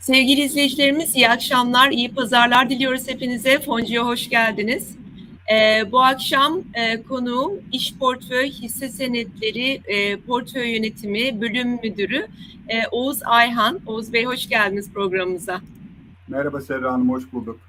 Sevgili izleyicilerimiz iyi akşamlar, iyi pazarlar diliyoruz hepinize. Foncu'ya hoş geldiniz. Ee, bu akşam e, konuğum İş Portföy Hisse Senetleri e, Portföy Yönetimi Bölüm Müdürü e, Oğuz Ayhan. Oğuz Bey hoş geldiniz programımıza. Merhaba Serra Hanım, hoş bulduk.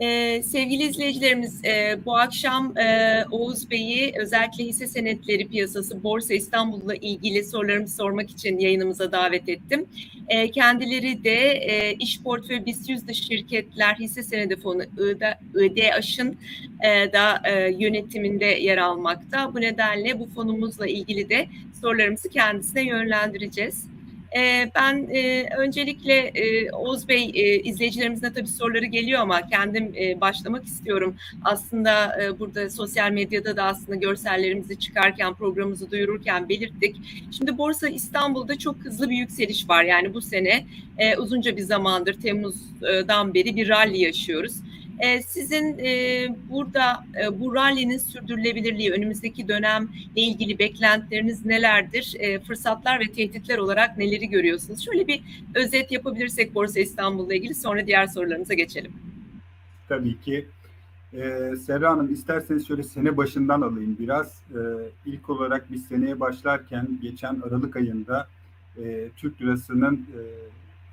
Ee, sevgili izleyicilerimiz e, bu akşam e, Oğuz Bey'i özellikle hisse senetleri piyasası Borsa İstanbul'la ilgili sorularımı sormak için yayınımıza davet ettim. E, kendileri de e, iş portföy BIST 100 dışı şirketler hisse senedi fonu IDAŞ'ın e, da e, yönetiminde yer almakta. Bu nedenle bu fonumuzla ilgili de sorularımızı kendisine yönlendireceğiz. E, ben e, öncelikle e, Oğuz Bey e, izleyicilerimizden tabii soruları geliyor ama kendim e, başlamak istiyorum. Aslında e, burada sosyal medyada da aslında görsellerimizi çıkarken programımızı duyururken belirttik. Şimdi Borsa İstanbul'da çok hızlı bir yükseliş var. Yani bu sene e, uzunca bir zamandır Temmuz'dan beri bir rally yaşıyoruz. E, sizin e, burada e, bu rally'nin sürdürülebilirliği, önümüzdeki dönemle ilgili beklentileriniz nelerdir? Fırsatlar ve tehditler olarak neleri görüyorsunuz? Şöyle bir özet yapabilirsek Borsa İstanbul'la ilgili sonra diğer sorularımıza geçelim. Tabii ki. Ee, Serra Hanım isterseniz şöyle sene başından alayım biraz. Ee, ilk olarak biz seneye başlarken geçen Aralık ayında e, Türk lirasının e,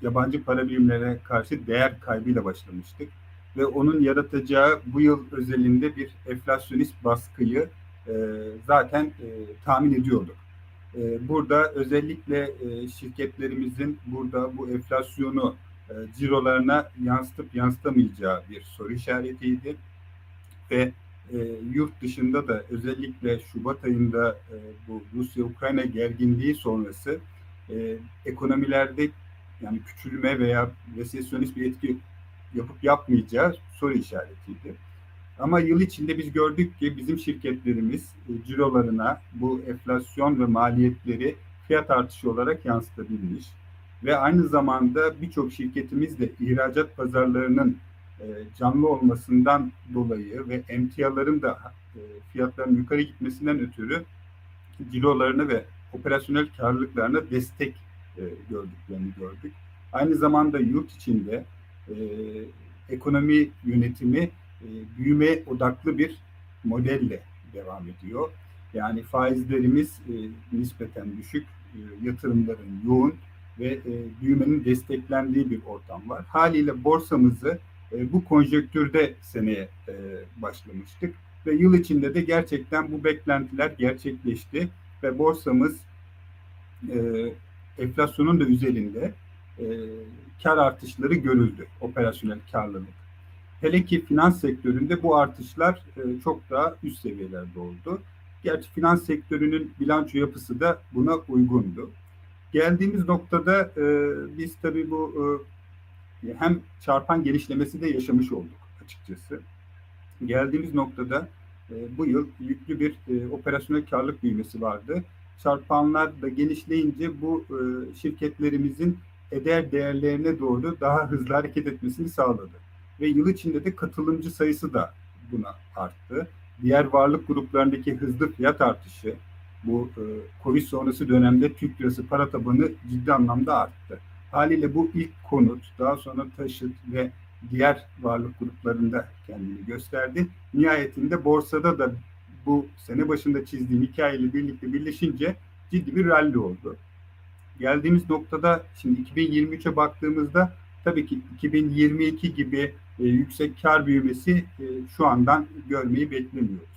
yabancı para birimlere karşı değer kaybıyla başlamıştık ve onun yaratacağı bu yıl özelinde bir enflasyonist baskıyı e, zaten e, tahmin ediyorduk. E, burada özellikle e, şirketlerimizin burada bu enflasyonu e, cirolarına yansıtıp yansıtamayacağı bir soru işaretiydi. Ve e, yurt dışında da özellikle Şubat ayında e, bu Rusya-Ukrayna gerginliği sonrası e, ekonomilerde yani küçülme veya resesyonist bir etki yapıp yapmayacağı soru işaretiydi. Ama yıl içinde biz gördük ki bizim şirketlerimiz e, cirolarına bu enflasyon ve maliyetleri fiyat artışı olarak yansıtabilmiş. Ve aynı zamanda birçok şirketimiz de ihracat pazarlarının e, canlı olmasından dolayı ve emtiaların da e, fiyatların yukarı gitmesinden ötürü cirolarını ve operasyonel karlılıklarına destek gördüklerini gördük. Aynı zamanda yurt içinde e, ekonomi yönetimi e, büyüme odaklı bir modelle devam ediyor. Yani faizlerimiz e, nispeten düşük, e, yatırımların yoğun ve e, büyümenin desteklendiği bir ortam var. Haliyle borsamızı e, bu konjöktürde seneye e, başlamıştık ve yıl içinde de gerçekten bu beklentiler gerçekleşti ve borsamız e, enflasyonun da üzerinde e, kar artışları görüldü, operasyonel karlılık. Hele ki finans sektöründe bu artışlar e, çok daha üst seviyelerde oldu. Gerçi finans sektörünün bilanço yapısı da buna uygundu. Geldiğimiz noktada e, biz tabii bu e, hem çarpan genişlemesi de yaşamış olduk açıkçası. Geldiğimiz noktada e, bu yıl yüklü bir e, operasyonel karlılık büyümesi vardı. Çarpanlar da genişleyince bu e, şirketlerimizin eder değerlerine doğru daha hızlı hareket etmesini sağladı. Ve yıl içinde de katılımcı sayısı da buna arttı. Diğer varlık gruplarındaki hızlı fiyat artışı bu e, Covid sonrası dönemde Türk lirası para tabanı ciddi anlamda arttı. Haliyle bu ilk konut, daha sonra taşıt ve diğer varlık gruplarında kendini gösterdi. Nihayetinde borsada da bu sene başında çizdiğim hikayeyle birlikte birleşince ciddi bir rally oldu geldiğimiz noktada şimdi 2023'e baktığımızda tabii ki 2022 gibi e, yüksek kar büyümesi e, şu andan görmeyi beklemiyoruz.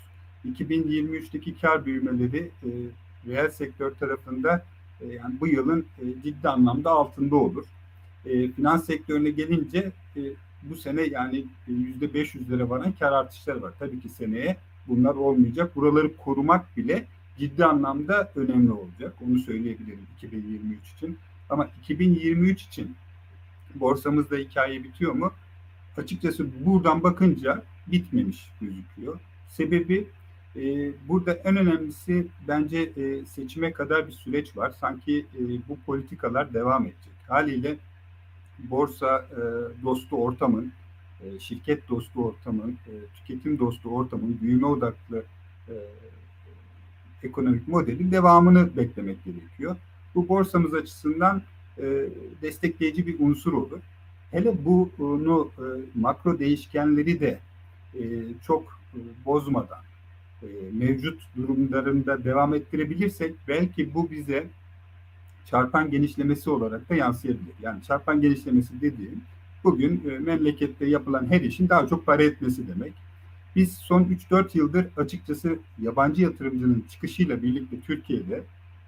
2023'teki kar büyümeleri e, reel sektör tarafında e, yani bu yılın e, ciddi anlamda altında olur. E, finans sektörüne gelince e, bu sene yani yüzde 500'lere varan kar artışları var. Tabii ki seneye bunlar olmayacak. Buraları korumak bile ciddi anlamda önemli olacak. Onu söyleyebilirim 2023 için. Ama 2023 için borsamızda hikaye bitiyor mu? Açıkçası buradan bakınca bitmemiş gözüküyor. Sebebi e, burada en önemlisi bence e, seçime kadar bir süreç var. Sanki e, bu politikalar devam edecek. Haliyle borsa e, dostu ortamın, e, şirket dostu ortamın, e, tüketim dostu ortamın, büyüme odaklı e, ekonomik modelin devamını beklemek gerekiyor. Bu borsamız açısından e, destekleyici bir unsur olur. Hele bunu e, makro değişkenleri de e, çok e, bozmadan e, mevcut durumlarında devam ettirebilirsek belki bu bize çarpan genişlemesi olarak da yansıyabilir. Yani çarpan genişlemesi dediğim bugün e, memlekette yapılan her işin daha çok para etmesi demek. Biz son 3-4 yıldır açıkçası yabancı yatırımcının çıkışıyla birlikte Türkiye'de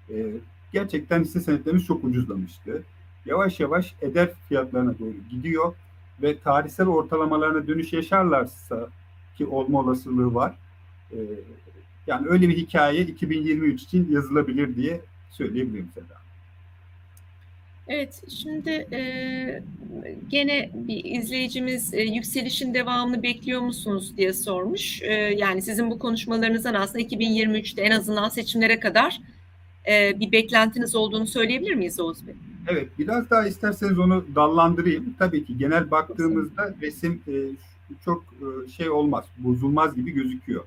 e, gerçekten hisse senetlerimiz çok ucuzlamıştı. Yavaş yavaş eder fiyatlarına doğru gidiyor ve tarihsel ortalamalarına dönüş yaşarlarsa ki olma olasılığı var. E, yani öyle bir hikaye 2023 için yazılabilir diye söyleyebilirim Seda. Evet, şimdi e, gene bir izleyicimiz e, yükselişin devamını bekliyor musunuz diye sormuş. E, yani sizin bu konuşmalarınızdan aslında 2023'te en azından seçimlere kadar e, bir beklentiniz olduğunu söyleyebilir miyiz Oğuz Bey? Evet, biraz daha isterseniz onu dallandırayım. Tabii ki genel baktığımızda resim e, çok e, şey olmaz, bozulmaz gibi gözüküyor.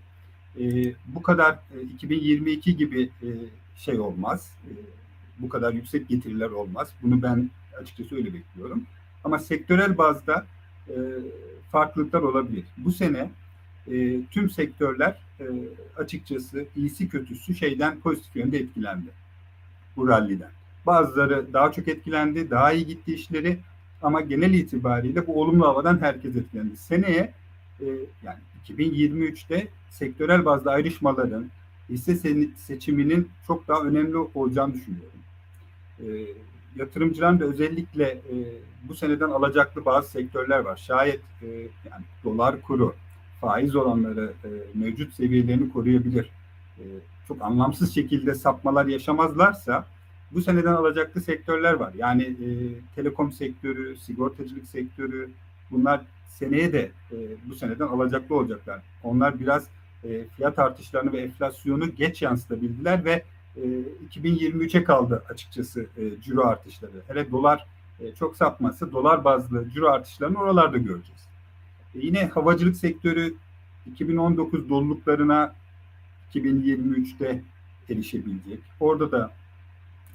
E, bu kadar e, 2022 gibi e, şey olmaz. E, bu kadar yüksek getiriler olmaz. Bunu ben açıkçası öyle bekliyorum. Ama sektörel bazda e, farklılıklar olabilir. Bu sene e, tüm sektörler e, açıkçası iyisi kötüsü şeyden pozitif yönde etkilendi. Bu ralliden. Bazıları daha çok etkilendi, daha iyi gitti işleri ama genel itibariyle bu olumlu havadan herkes etkilendi. Seneye e, yani 2023'te sektörel bazda ayrışmaların hisse seçiminin çok daha önemli olacağını düşünüyorum e, yatırımcıların da özellikle e, bu seneden alacaklı bazı sektörler var. Şayet e, yani dolar kuru, faiz oranları e, mevcut seviyelerini koruyabilir. E, çok anlamsız şekilde sapmalar yaşamazlarsa bu seneden alacaklı sektörler var. Yani e, telekom sektörü, sigortacılık sektörü bunlar seneye de e, bu seneden alacaklı olacaklar. Onlar biraz e, fiyat artışlarını ve enflasyonu geç yansıtabildiler ve 2023'e kaldı açıkçası e, ciro artışları. Hele dolar e, çok sapmazsa dolar bazlı ciro artışlarını oralarda göreceğiz. E, yine havacılık sektörü 2019 doluluklarına 2023'te erişebilecek. Orada da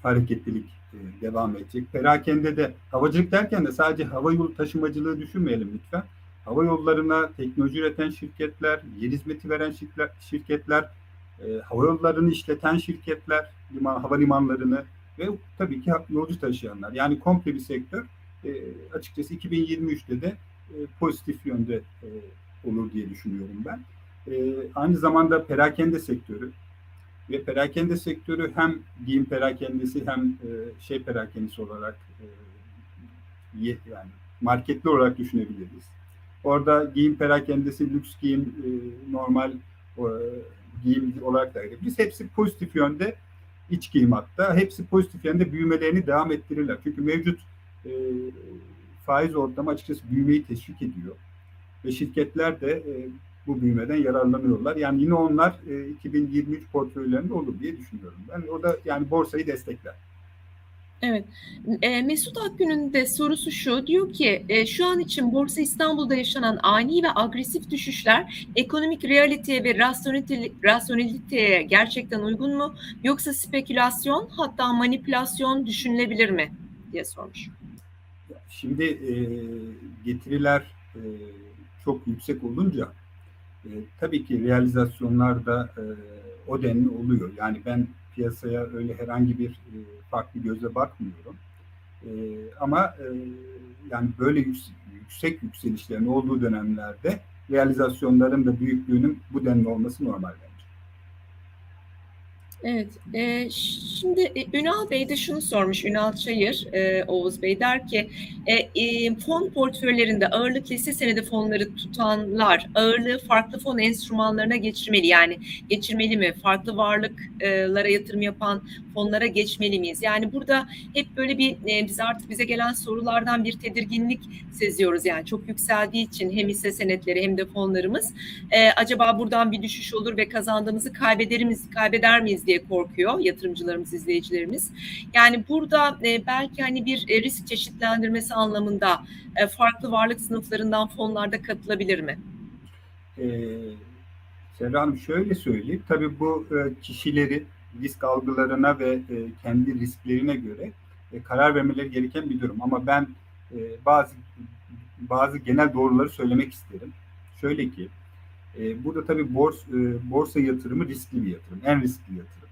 hareketlilik e, devam edecek. Perakende de havacılık derken de sadece hava yolu taşımacılığı düşünmeyelim lütfen. Hava yollarına teknoloji üreten şirketler, yer hizmeti veren şirketler, e, hava yollarını işleten şirketler, liman, havalimanlarını ve tabii ki yolcu taşıyanlar. Yani komple bir sektör e, açıkçası 2023'te de e, pozitif yönde e, olur diye düşünüyorum ben. E, aynı zamanda perakende sektörü ve perakende sektörü hem giyim perakendesi hem e, şey perakendesi olarak e, yani marketli olarak düşünebiliriz. Orada giyim perakendesi, lüks giyim, e, normal e, giyim olarak da ayırabiliriz. Hepsi pozitif yönde iç giyim hatta. Hepsi pozitif yönde büyümelerini devam ettirirler. Çünkü mevcut e, faiz ortamı açıkçası büyümeyi teşvik ediyor. Ve şirketler de e, bu büyümeden yararlanıyorlar. Yani yine onlar e, 2023 portföylerinde olur diye düşünüyorum. Ben o da yani borsayı destekler. Evet. E, Mesut Akgün'ün de sorusu şu. Diyor ki e, şu an için Borsa İstanbul'da yaşanan ani ve agresif düşüşler ekonomik realiteye ve rasyoneliteye gerçekten uygun mu? Yoksa spekülasyon hatta manipülasyon düşünülebilir mi? diye sormuş. Şimdi e, getiriler e, çok yüksek olunca e, tabii ki realizasyonlar da e, o denli oluyor. Yani ben piyasaya öyle herhangi bir e, farklı göze bakmıyorum. E, ama e, yani böyle yüksek, yüksek yükselişlerin olduğu dönemlerde realizasyonların da büyüklüğünün bu denli olması normal bence. Evet, e, şimdi e, Ünal Bey de şunu sormuş, Ünal Çayır, e, Oğuz Bey der ki, e, e, fon portföylerinde ağırlık lise senedi fonları tutanlar ağırlığı farklı fon enstrümanlarına geçirmeli. Yani geçirmeli mi? Farklı varlıklara yatırım yapan fonlara geçmeli miyiz? Yani burada hep böyle bir, e, biz artık bize gelen sorulardan bir tedirginlik seziyoruz. Yani çok yükseldiği için hem hisse senetleri hem de fonlarımız. E, acaba buradan bir düşüş olur ve kazandığımızı kaybeder miyiz, kaybeder miyiz diye korkuyor yatırımcılarımız, izleyicilerimiz. Yani burada e, belki hani bir e, risk çeşitlendirmesi anlamında e, farklı varlık sınıflarından fonlarda katılabilir mi? Ee, Serra şöyle söyleyeyim. Tabii bu e, kişileri risk algılarına ve e, kendi risklerine göre e, karar vermeleri gereken bir durum. Ama ben e, bazı bazı genel doğruları söylemek isterim. Şöyle ki e, burada tabii bors, e, borsa yatırımı riskli bir yatırım. En riskli yatırım.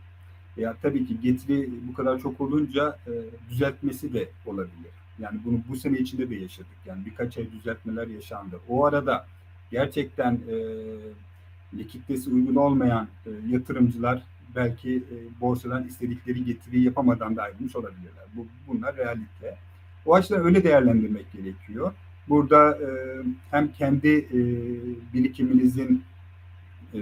Ya tabii ki getiri bu kadar çok olunca e, düzeltmesi de olabilir. Yani bunu bu sene içinde de yaşadık. Yani birkaç ay düzeltmeler yaşandı. O arada gerçekten e, likiditesi uygun olmayan e, yatırımcılar belki e, borsadan istedikleri getiriyi yapamadan da ayrılmış olabilirler. Bu, bunlar realite. O açıdan öyle değerlendirmek gerekiyor. Burada e, hem kendi e, birikiminizin e,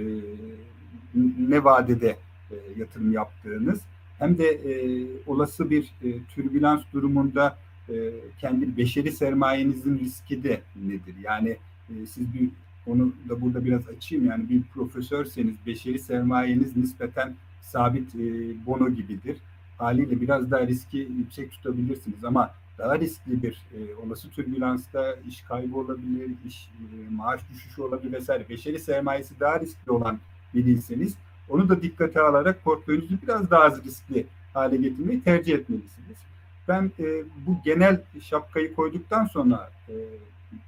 ne vadede e, yatırım yaptığınız hem de e, olası bir e, türbülans durumunda e, kendi beşeri sermayenizin riski de nedir? Yani e, siz bir onu da burada biraz açayım yani bir profesörseniz beşeri sermayeniz nispeten sabit e, bono gibidir. Haliyle biraz daha riski yüksek tutabilirsiniz ama daha riskli bir e, olası türbülansta iş kaybı olabilir, iş e, maaş düşüşü olabilir vesaire. Beşeri sermayesi daha riskli olan biriyseniz onu da dikkate alarak portföyünüzü biraz daha az riskli hale getirmeyi tercih etmelisiniz. Ben e, bu genel şapkayı koyduktan sonra e,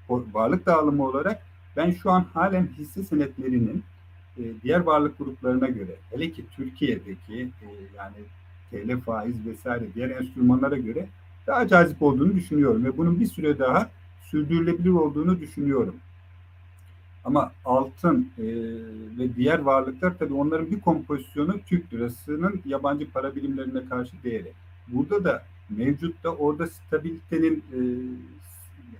varlık dağılımı olarak ben şu an halen hisse senetlerinin e, diğer varlık gruplarına göre hele ki Türkiye'deki e, yani TL faiz vesaire diğer enstrümanlara göre daha cazip olduğunu düşünüyorum ve bunun bir süre daha sürdürülebilir olduğunu düşünüyorum. Ama altın e, ve diğer varlıklar tabii onların bir kompozisyonu Türk lirasının yabancı para birimlerine karşı değeri. Burada da mevcutta orada stabilitenin e,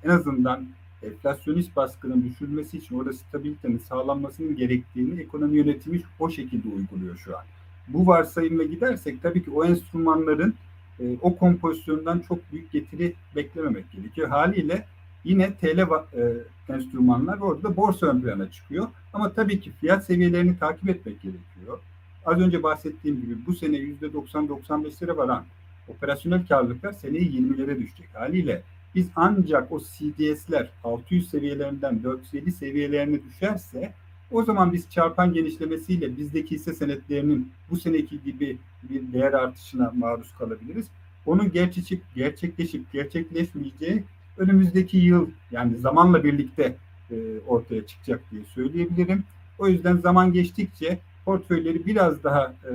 en azından enflasyonist baskının düşürülmesi için orada stabilitenin sağlanmasının gerektiğini ekonomi yönetimi o şekilde uyguluyor şu an. Bu varsayımla gidersek tabii ki o enstrümanların e, o kompozisyondan çok büyük getiri beklememek gerekiyor. Haliyle yine TL e, enstrümanlar orada borsa ön plana çıkıyor. Ama tabii ki fiyat seviyelerini takip etmek gerekiyor. Az önce bahsettiğim gibi bu sene %90-95'lere varan operasyonel karlılıklar seneye 20'lere düşecek. Haliyle biz ancak o CDS'ler 600 seviyelerinden 450 seviyelerine düşerse o zaman biz çarpan genişlemesiyle bizdeki hisse senetlerinin bu seneki gibi bir değer artışına maruz kalabiliriz. Onun gerçekleşip, gerçekleşip gerçekleşmeyeceği önümüzdeki yıl yani zamanla birlikte e, ortaya çıkacak diye söyleyebilirim. O yüzden zaman geçtikçe portföyleri biraz daha e,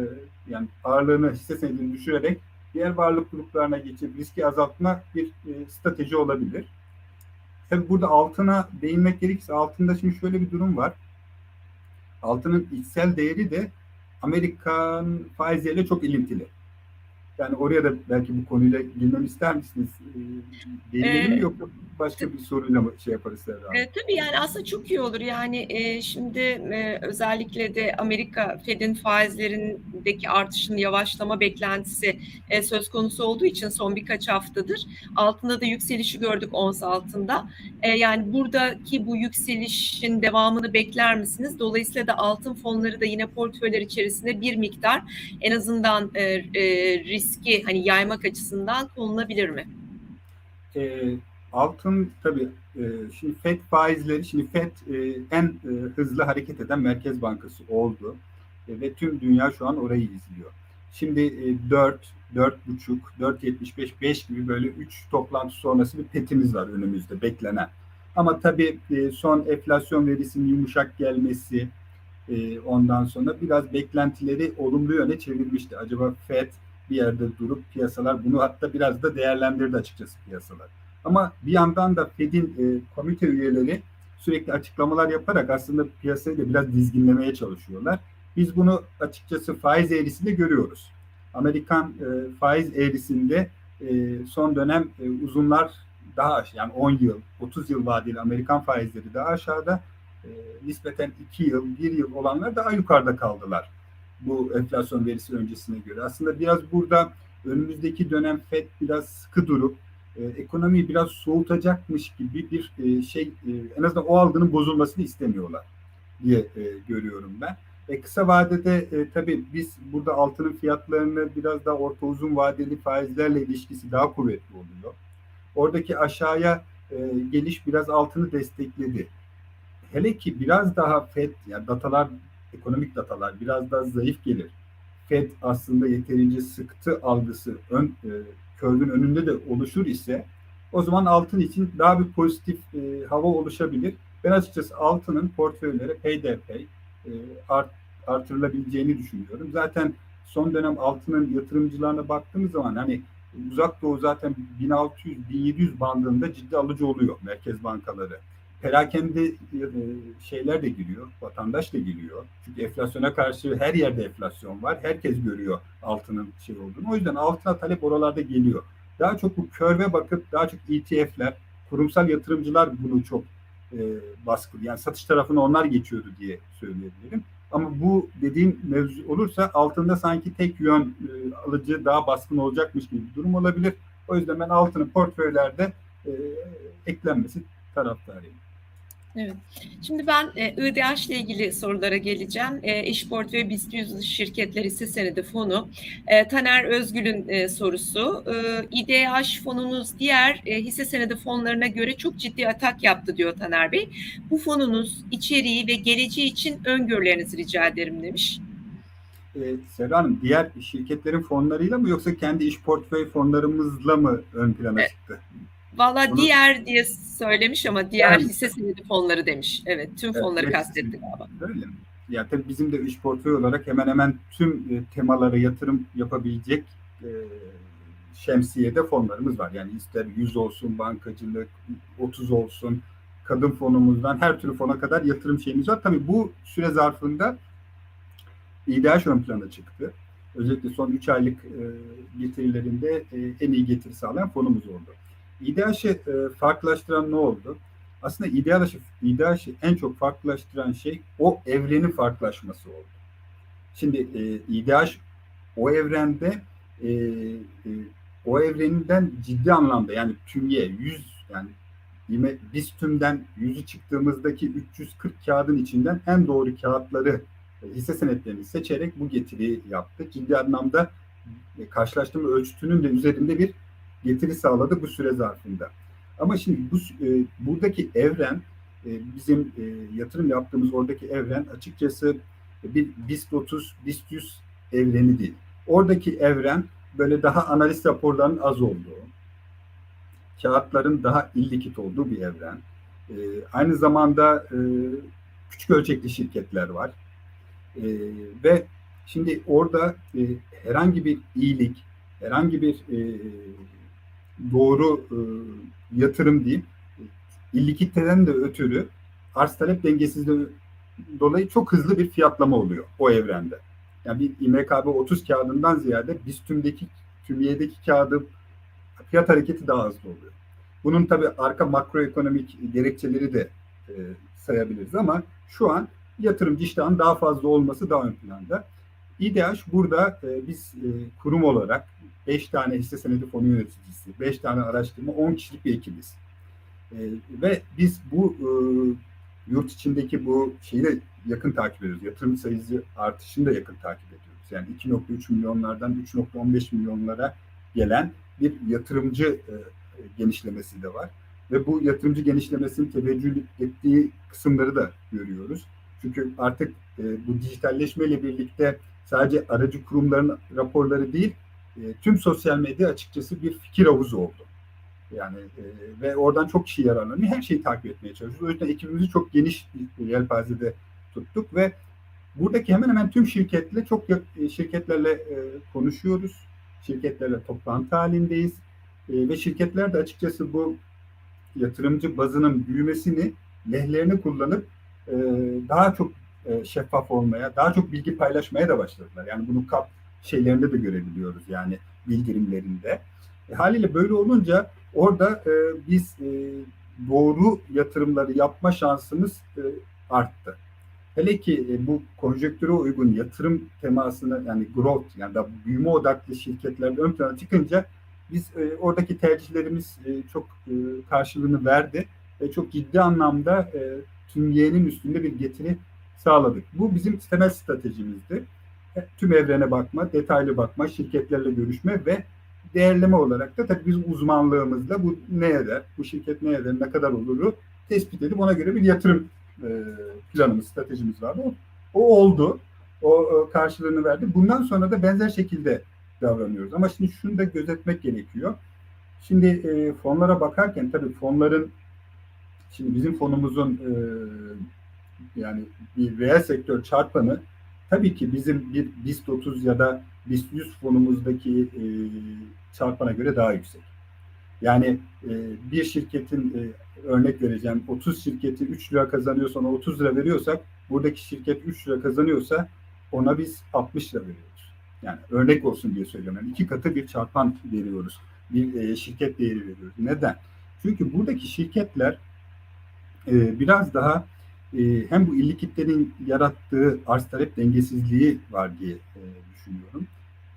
yani ağırlığını hisse senedini düşürerek diğer varlık gruplarına geçip riski azaltma bir e, strateji olabilir. Tabii burada altına değinmek gerekirse altında şimdi şöyle bir durum var. Altının içsel değeri de Amerikan faizleriyle çok ilintili. Yani oraya da belki bu konuyla girmem ister misiniz? Değinelim ee, mi yoksa başka bir soruyla mı şey yaparız Serra? E, tabii yani aslında çok iyi olur. Yani e, şimdi e, özellikle de Amerika Fed'in faizlerindeki artışın yavaşlama beklentisi e, söz konusu olduğu için son birkaç haftadır altında da yükselişi gördük ons altında. E, yani buradaki bu yükselişin devamını bekler misiniz? Dolayısıyla da altın fonları da yine portföyler içerisinde bir miktar en azından e, e, riski hani yaymak açısından konulabilir mi? E, altın tabii e, şimdi FED faizleri şimdi FED e, en e, hızlı hareket eden merkez bankası oldu e, ve tüm dünya şu an orayı izliyor. Şimdi e, 4, 4,5, 4,75, 5 gibi böyle 3 toplantı sonrası bir petimiz var önümüzde beklenen. Ama tabii e, son enflasyon verisinin yumuşak gelmesi, e, ondan sonra biraz beklentileri olumlu yöne çevirmişti. Acaba FED bir yerde durup piyasalar bunu hatta biraz da değerlendirdi açıkçası piyasalar. Ama bir yandan da Fed'in e, komite üyeleri sürekli açıklamalar yaparak aslında piyasayı da biraz dizginlemeye çalışıyorlar. Biz bunu açıkçası faiz eğrisinde görüyoruz. Amerikan e, faiz eğrisinde e, son dönem e, uzunlar daha aşağı yani 10 yıl, 30 yıl vadeli Amerikan faizleri daha aşağıda. E, nispeten 2 yıl, 1 yıl olanlar daha yukarıda kaldılar bu enflasyon verisi öncesine göre. Aslında biraz burada önümüzdeki dönem FED biraz sıkı durup e, ekonomiyi biraz soğutacakmış gibi bir e, şey e, en azından o algının bozulmasını istemiyorlar diye e, görüyorum ben. E, kısa vadede e, tabii biz burada altının fiyatlarını biraz daha orta uzun vadeli faizlerle ilişkisi daha kuvvetli oluyor. Oradaki aşağıya e, geliş biraz altını destekledi. Hele ki biraz daha FED, yani datalar ekonomik datalar biraz daha zayıf gelir. FED aslında yeterince sıktı algısı ön e, kördün önünde de oluşur ise o zaman altın için daha bir pozitif e, hava oluşabilir. Ben açıkçası altının portföylere peyderpey e, art, artırılabileceğini düşünüyorum. Zaten son dönem altının yatırımcılarına baktığımız zaman hani uzak doğu zaten 1600-1700 bandında ciddi alıcı oluyor merkez bankaları. Perakende e, şeyler de giriyor, vatandaş da giriyor. Çünkü enflasyona karşı her yerde enflasyon var. Herkes görüyor altının şey olduğunu. O yüzden altına talep oralarda geliyor. Daha çok bu körve bakıp daha çok ETF'ler, kurumsal yatırımcılar bunu çok e, baskı, yani satış tarafına onlar geçiyordu diye söyleyebilirim. Ama bu dediğim mevzu olursa altında sanki tek yön e, alıcı daha baskın olacakmış gibi bir durum olabilir. O yüzden ben altının portföylerde e, eklenmesi taraftarıyım. Evet. Şimdi ben e, IDH ile ilgili sorulara geleceğim. E, Eşport ve BIST 100 şirketler hisse senedi fonu. E, Taner Özgül'ün e, sorusu. E, İDH fonunuz diğer e, hisse senedi fonlarına göre çok ciddi atak yaptı diyor Taner Bey. Bu fonunuz içeriği ve geleceği için öngörülerinizi rica ederim demiş. Ee, Serra Hanım diğer şirketlerin fonlarıyla mı yoksa kendi iş portföy fonlarımızla mı ön plana evet. çıktı? Valla diğer diye söylemiş ama diğer yani, hisse senedi fonları demiş. Evet tüm evet, fonları evet, kastetti galiba. Öyle mi? Ya tabii bizim de iş portföy olarak hemen hemen tüm e, temalara yatırım yapabilecek e, şemsiyede fonlarımız var. Yani ister 100 olsun, bankacılık, 30 olsun, kadın fonumuzdan her türlü fona kadar yatırım şeyimiz var. Tabii bu süre zarfında İDH ön plana çıktı. Özellikle son 3 aylık e, getirilerinde e, en iyi getiri sağlayan fonumuz oldu. İDH'ı e, farklılaştıran ne oldu? Aslında İDH'ı, İDH'ı en çok farklılaştıran şey o evrenin farklılaşması oldu. Şimdi e, İDH o evrende e, e, o evreninden ciddi anlamda yani tümye 100 yani biz tümden 100'ü çıktığımızdaki 340 kağıdın içinden en doğru kağıtları hisse senetlerini seçerek bu getiri yaptı. Ciddi anlamda e, karşılaştırma ölçütünün de üzerinde bir getiri sağladı bu süre zarfında. Ama şimdi bu e, buradaki evren e, bizim e, yatırım yaptığımız oradaki evren açıkçası bir BIST 30, BIST 100 evreni değil. Oradaki evren böyle daha analiz raporlarının az olduğu, kağıtların daha illikit olduğu bir evren. E, aynı zamanda e, küçük ölçekli şirketler var. E, ve şimdi orada e, herhangi bir iyilik, herhangi bir e, doğru e, yatırım diyeyim, illikiteden de ötürü arz talep dengesizliği dolayı çok hızlı bir fiyatlama oluyor o evrende. Yani bir İMKB 30 kağıdından ziyade biz tümdeki tümiyedeki kağıdı fiyat hareketi daha hızlı oluyor. Bunun tabii arka makroekonomik gerekçeleri de e, sayabiliriz ama şu an yatırımcı iştahın daha fazla olması daha ön planda. İDH burada e, biz e, kurum olarak 5 tane hisse senedi fonu yöneticisi, 5 tane araştırma, 10 kişilik bir ekibiz. E, ve biz bu e, yurt içindeki bu şeyi de yakın takip ediyoruz. Yatırım sayısı artışını da yakın takip ediyoruz. Yani 2.3 milyonlardan 3.15 milyonlara gelen bir yatırımcı e, genişlemesi de var. Ve bu yatırımcı genişlemesinin teveccüh ettiği kısımları da görüyoruz. Çünkü artık e, bu dijitalleşmeyle birlikte sadece aracı kurumların raporları değil, e, tüm sosyal medya açıkçası bir fikir havuzu oldu. Yani e, ve oradan çok kişi yararlanıyor. Her şeyi takip etmeye çalışıyoruz. O yüzden ekibimizi çok geniş bir yelpazede tuttuk ve buradaki hemen hemen tüm şirketle çok şirketlerle e, konuşuyoruz. Şirketlerle toplantı halindeyiz. E, ve şirketler de açıkçası bu yatırımcı bazının büyümesini lehlerini kullanıp e, daha çok e, şeffaf olmaya, daha çok bilgi paylaşmaya da başladılar. Yani bunu kap şeylerinde de görebiliyoruz yani bildirimlerinde. E, haliyle böyle olunca orada e, biz e, doğru yatırımları yapma şansımız e, arttı. Hele ki e, bu konjektüre uygun yatırım temasını yani growth yani da büyüme odaklı şirketlerde ön plana çıkınca biz e, oradaki tercihlerimiz e, çok e, karşılığını verdi ve çok ciddi anlamda e, tümyenin üstünde bir getiri sağladık. Bu bizim temel stratejimizdi. E, tüm evrene bakma, detaylı bakma, şirketlerle görüşme ve değerleme olarak da tabii biz uzmanlığımızla bu ne eder, bu şirket ne eder, ne kadar oluru tespit edip ona göre bir yatırım e, planımız, stratejimiz vardı. O, oldu. O karşılığını verdi. Bundan sonra da benzer şekilde davranıyoruz. Ama şimdi şunu da gözetmek gerekiyor. Şimdi e, fonlara bakarken tabii fonların şimdi bizim fonumuzun e, yani bir reel sektör çarpanı tabii ki bizim bir BIST 30 ya da BIST 100 fonumuzdaki e, çarpana göre daha yüksek. Yani e, bir şirketin e, örnek vereceğim 30 şirketi 3 lira kazanıyorsa ona 30 lira veriyorsak buradaki şirket 3 lira kazanıyorsa ona biz 60 lira veriyoruz. Yani örnek olsun diye söylüyorum. Yani iki katı bir çarpan veriyoruz. Bir e, şirket değeri veriyoruz. Neden? Çünkü buradaki şirketler e, biraz daha e, hem bu illikitlerin yarattığı arz talep dengesizliği var diye e, düşünüyorum.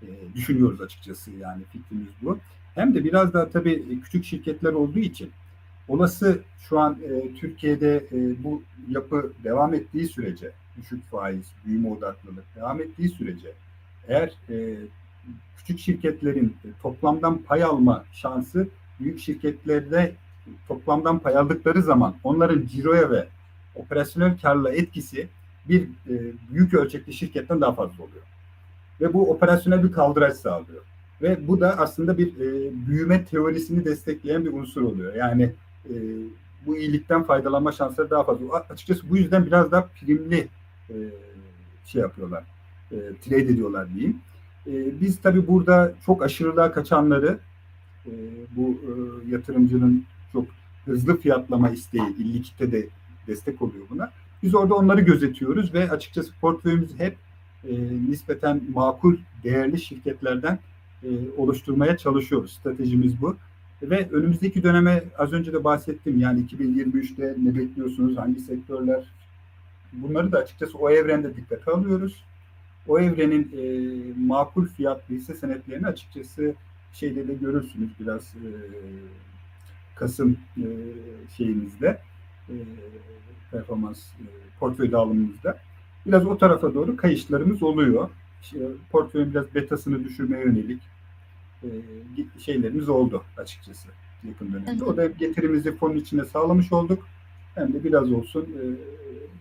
E, düşünüyoruz açıkçası yani fikrimiz bu. Hem de biraz daha tabii küçük şirketler olduğu için olası şu an e, Türkiye'de bu yapı devam ettiği sürece düşük faiz, büyüme odaklılık devam ettiği sürece eğer küçük şirketlerin toplamdan pay alma şansı büyük şirketlerde toplamdan pay aldıkları zaman onların ciroya ve operasyonel karla etkisi bir e, büyük ölçekli şirketten daha fazla oluyor. Ve bu operasyonel bir kaldıraç sağlıyor. Ve bu da aslında bir e, büyüme teorisini destekleyen bir unsur oluyor. Yani e, bu iyilikten faydalanma şansları daha fazla. Açıkçası bu yüzden biraz daha primli e, şey yapıyorlar. E, trade ediyorlar diyeyim. E, biz tabii burada çok aşırılığa kaçanları e, bu e, yatırımcının çok hızlı fiyatlama isteği, illikite de destek oluyor buna. Biz orada onları gözetiyoruz ve açıkçası portföyümüzü hep e, nispeten makul, değerli şirketlerden e, oluşturmaya çalışıyoruz. Stratejimiz bu. Ve önümüzdeki döneme az önce de bahsettim. Yani 2023'te ne bekliyorsunuz, hangi sektörler? Bunları da açıkçası o evrende dikkate alıyoruz. O evrenin e, makul fiyatlı hisse senetlerini açıkçası şeyde de görürsünüz biraz e, Kasım e, şeyimizde e, performans e, portföy dağılımımızda biraz o tarafa doğru kayışlarımız oluyor. İşte, portföyün biraz betasını düşürmeye yönelik e, şeylerimiz oldu açıkçası yakın dönemde. O da getirimizi fonun içine sağlamış olduk. Hem de biraz olsun e,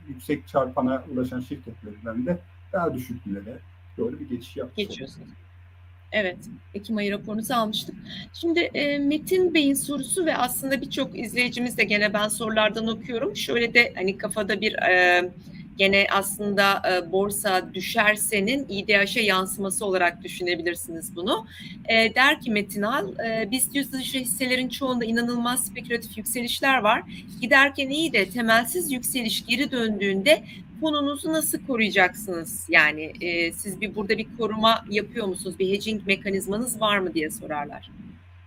yüksek çarpana ulaşan şirketlerden de daha düşüklere doğru bir geçiş yaptık. Geçiyorsunuz. Evet, Ekim ayı raporunuzu almıştık. Şimdi e, Metin Bey'in sorusu ve aslında birçok izleyicimiz de gene ben sorulardan okuyorum. Şöyle de hani kafada bir e, gene aslında e, borsa düşersenin İDH'e yansıması olarak düşünebilirsiniz bunu. E, der ki Metin Al, e, BIST yüz dışı hisselerin çoğunda inanılmaz spekülatif yükselişler var. Giderken iyi de temelsiz yükseliş geri döndüğünde fonunuzu nasıl koruyacaksınız? Yani e, siz bir burada bir koruma yapıyor musunuz? Bir hedging mekanizmanız var mı diye sorarlar.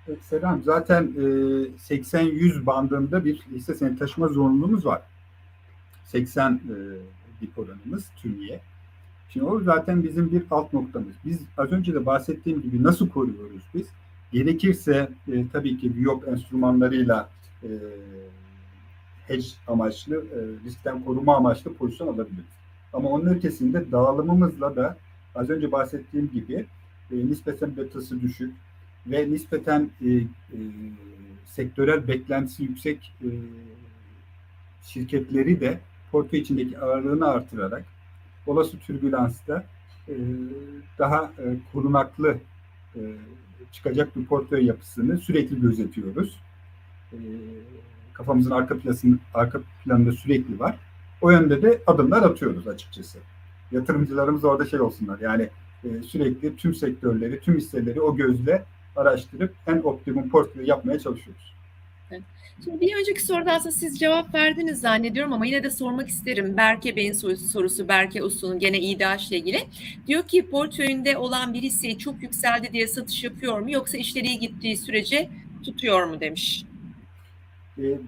Evet, Selam. Zaten e, 80-100 bandında bir hisse senedi taşıma zorunluluğumuz var. 80 e, dip oranımız TÜMİ'ye. Şimdi o zaten bizim bir alt noktamız. Biz az önce de bahsettiğim gibi nasıl koruyoruz biz? Gerekirse e, tabii ki BIOP enstrümanlarıyla e, hedge amaçlı, e, riskten koruma amaçlı pozisyon alabiliriz. Ama onun ötesinde dağılımımızla da az önce bahsettiğim gibi e, nispeten betası düşük ve nispeten e, e, sektörel beklentisi yüksek e, şirketleri de portföy içindeki ağırlığını artırarak olası türbülansta e, daha e, korunaklı e, çıkacak bir portföy yapısını sürekli gözetiyoruz. E, kafamızın arka planının arka planında sürekli var. O yönde de adımlar atıyoruz açıkçası. Yatırımcılarımız orada şey olsunlar yani e, sürekli tüm sektörleri, tüm hisseleri o gözle araştırıp en optimum portföy yapmaya çalışıyoruz. Evet. Şimdi bir önceki soruda aslında siz cevap verdiniz zannediyorum ama yine de sormak isterim. Berke Bey'in sorusu, Berke Uslu'nun gene İDH ile ilgili. Diyor ki portföyünde olan bir hisseyi çok yükseldi diye satış yapıyor mu yoksa işleri gittiği sürece tutuyor mu demiş.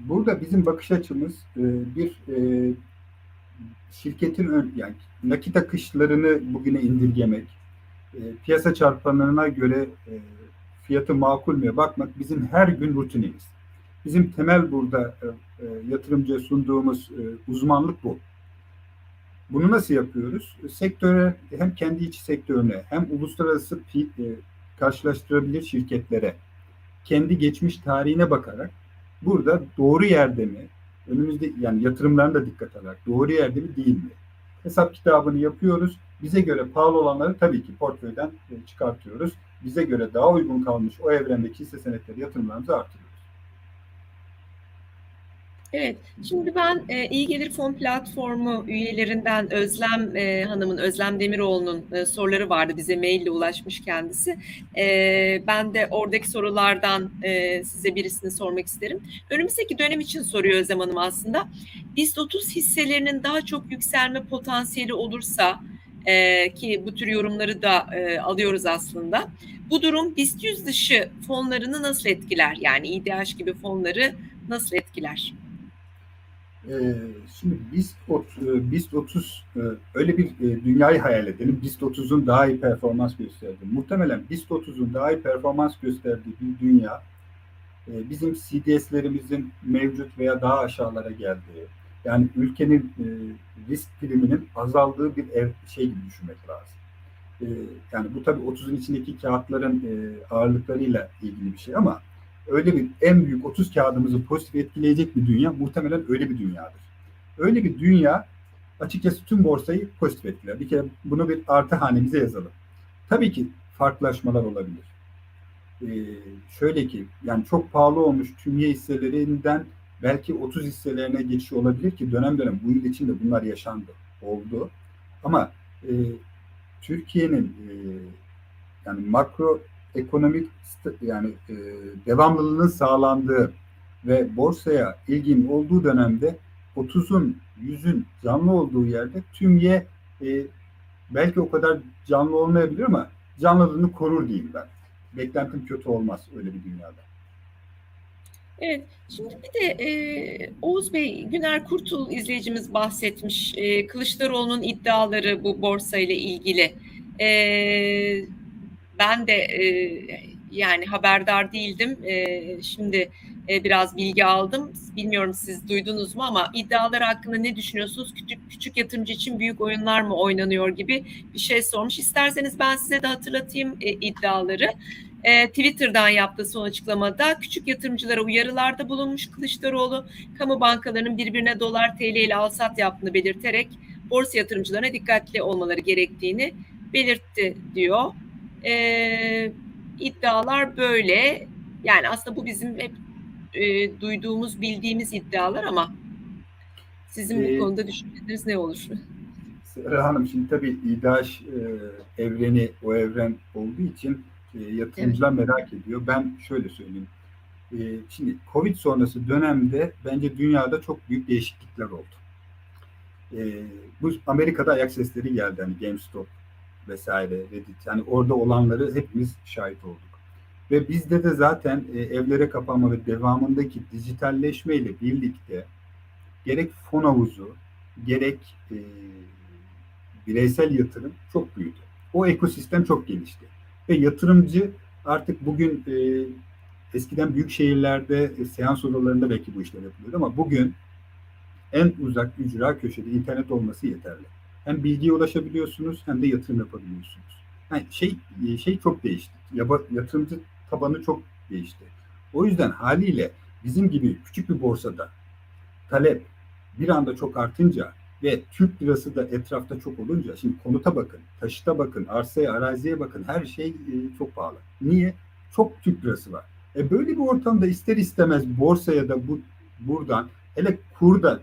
Burada bizim bakış açımız bir şirketin ön, yani nakit akışlarını bugüne indirgemek, piyasa çarpanlarına göre fiyatı makul mü bakmak bizim her gün rutinimiz. Bizim temel burada yatırımcıya sunduğumuz uzmanlık bu. Bunu nasıl yapıyoruz? Sektöre hem kendi içi sektörüne hem uluslararası karşılaştırabilir şirketlere kendi geçmiş tarihine bakarak burada doğru yerde mi? Önümüzde yani yatırımlarına da dikkat alarak doğru yerde mi değil mi? Hesap kitabını yapıyoruz. Bize göre pahalı olanları tabii ki portföyden çıkartıyoruz. bize göre daha uygun kalmış o evrendeki hisse senetleri yatırımlarımızı artırıyoruz. Evet, şimdi ben e, İyi Gelir Fon Platformu üyelerinden Özlem e, Hanım'ın, Özlem Demiroğlu'nun e, soruları vardı. Bize maille ulaşmış kendisi. E, ben de oradaki sorulardan e, size birisini sormak isterim. Önümüzdeki dönem için soruyor Özlem Hanım aslında. BIST 30 hisselerinin daha çok yükselme potansiyeli olursa e, ki bu tür yorumları da e, alıyoruz aslında. Bu durum BIST 100 dışı fonlarını nasıl etkiler? Yani İDH gibi fonları nasıl etkiler? Ee, şimdi BIST 30, BIST 30 e, öyle bir e, dünyayı hayal edelim. BIST 30'un daha iyi performans gösterdiği. Muhtemelen BIST 30'un daha iyi performans gösterdiği bir dünya e, bizim CDS'lerimizin mevcut veya daha aşağılara geldiği, yani ülkenin risk priminin azaldığı bir ev, şey gibi düşünmek lazım. Yani bu tabii 30'un içindeki kağıtların ağırlıklarıyla ilgili bir şey ama öyle bir en büyük 30 kağıdımızı pozitif etkileyecek bir dünya muhtemelen öyle bir dünyadır. Öyle bir dünya açıkçası tüm borsayı pozitif etkiler. Bir kere bunu bir artı hanemize yazalım. Tabii ki farklılaşmalar olabilir. Ee, şöyle ki yani çok pahalı olmuş tümye hisselerinden belki 30 hisselerine geçiş olabilir ki dönem dönem bu yıl içinde bunlar yaşandı, oldu. Ama e, Türkiye'nin e, yani makro ekonomik yani e, devamlılığının sağlandığı ve borsaya ilgin olduğu dönemde 30'un 100'ün canlı olduğu yerde tümye e, belki o kadar canlı olmayabilir ama canlılığını korur diyeyim ben. Beklentim kötü olmaz öyle bir dünyada. Evet, şimdi bir de e, Oğuz Bey, Güner Kurtul izleyicimiz bahsetmiş. E, Kılıçdaroğlu'nun iddiaları bu borsa ile ilgili. E, ben de e, yani haberdar değildim. E, şimdi e, biraz bilgi aldım. Bilmiyorum siz duydunuz mu ama iddialar hakkında ne düşünüyorsunuz? Küçük küçük yatırımcı için büyük oyunlar mı oynanıyor gibi bir şey sormuş. İsterseniz ben size de hatırlatayım e, iddiaları. E, Twitter'dan yaptığı son açıklamada küçük yatırımcılara uyarılarda bulunmuş Kılıçdaroğlu, kamu bankalarının birbirine dolar TL ile alsat yaptığını belirterek borsa yatırımcılarına dikkatli olmaları gerektiğini belirtti diyor. E, iddialar böyle. Yani aslında bu bizim hep e, duyduğumuz, bildiğimiz iddialar ama sizin ee, bu konuda düşünceleriniz ne olur? Serra Hanım şimdi tabii İDAŞ e, evreni o evren olduğu için e, yatırımcılar evet. merak ediyor. Ben şöyle söyleyeyim. E, şimdi Covid sonrası dönemde bence dünyada çok büyük değişiklikler oldu. E, bu Amerika'da ayak sesleri geldi. Hani GameStop vesaire Reddit. Yani orada olanları hepimiz şahit olduk. Ve bizde de zaten e, evlere kapanma ve devamındaki dijitalleşme ile birlikte gerek fon havuzu gerek e, bireysel yatırım çok büyüdü. O ekosistem çok gelişti. Ve yatırımcı artık bugün e, eskiden büyük şehirlerde e, seans odalarında belki bu işler yapılıyordu ama bugün en uzak ücra köşede internet olması yeterli. Hem bilgiye ulaşabiliyorsunuz hem de yatırım yapabiliyorsunuz. Yani şey e, şey çok değişti. Yatırımcı tabanı çok değişti. O yüzden haliyle bizim gibi küçük bir borsada talep bir anda çok artınca ve Türk lirası da etrafta çok olunca şimdi konuta bakın, taşıta bakın, arsaya, araziye bakın her şey e, çok pahalı. Niye? Çok Türk lirası var. E böyle bir ortamda ister istemez borsaya da bu buradan hele kurda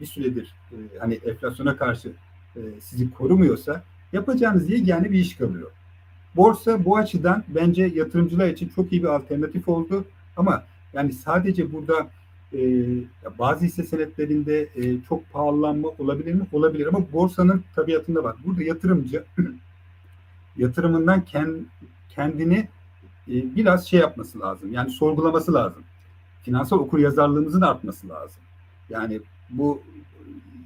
bir süredir e, hani enflasyona karşı e, sizi korumuyorsa yapacağınız yegane bir iş kalıyor. Borsa bu açıdan bence yatırımcılar için çok iyi bir alternatif oldu. Ama yani sadece burada e, bazı hisse senetlerinde e, çok pahalanma olabilir mi? Olabilir ama borsanın tabiatında var. Burada yatırımcı yatırımından kend, kendini e, biraz şey yapması lazım. Yani sorgulaması lazım. Finansal okur yazarlığımızın artması lazım. Yani bu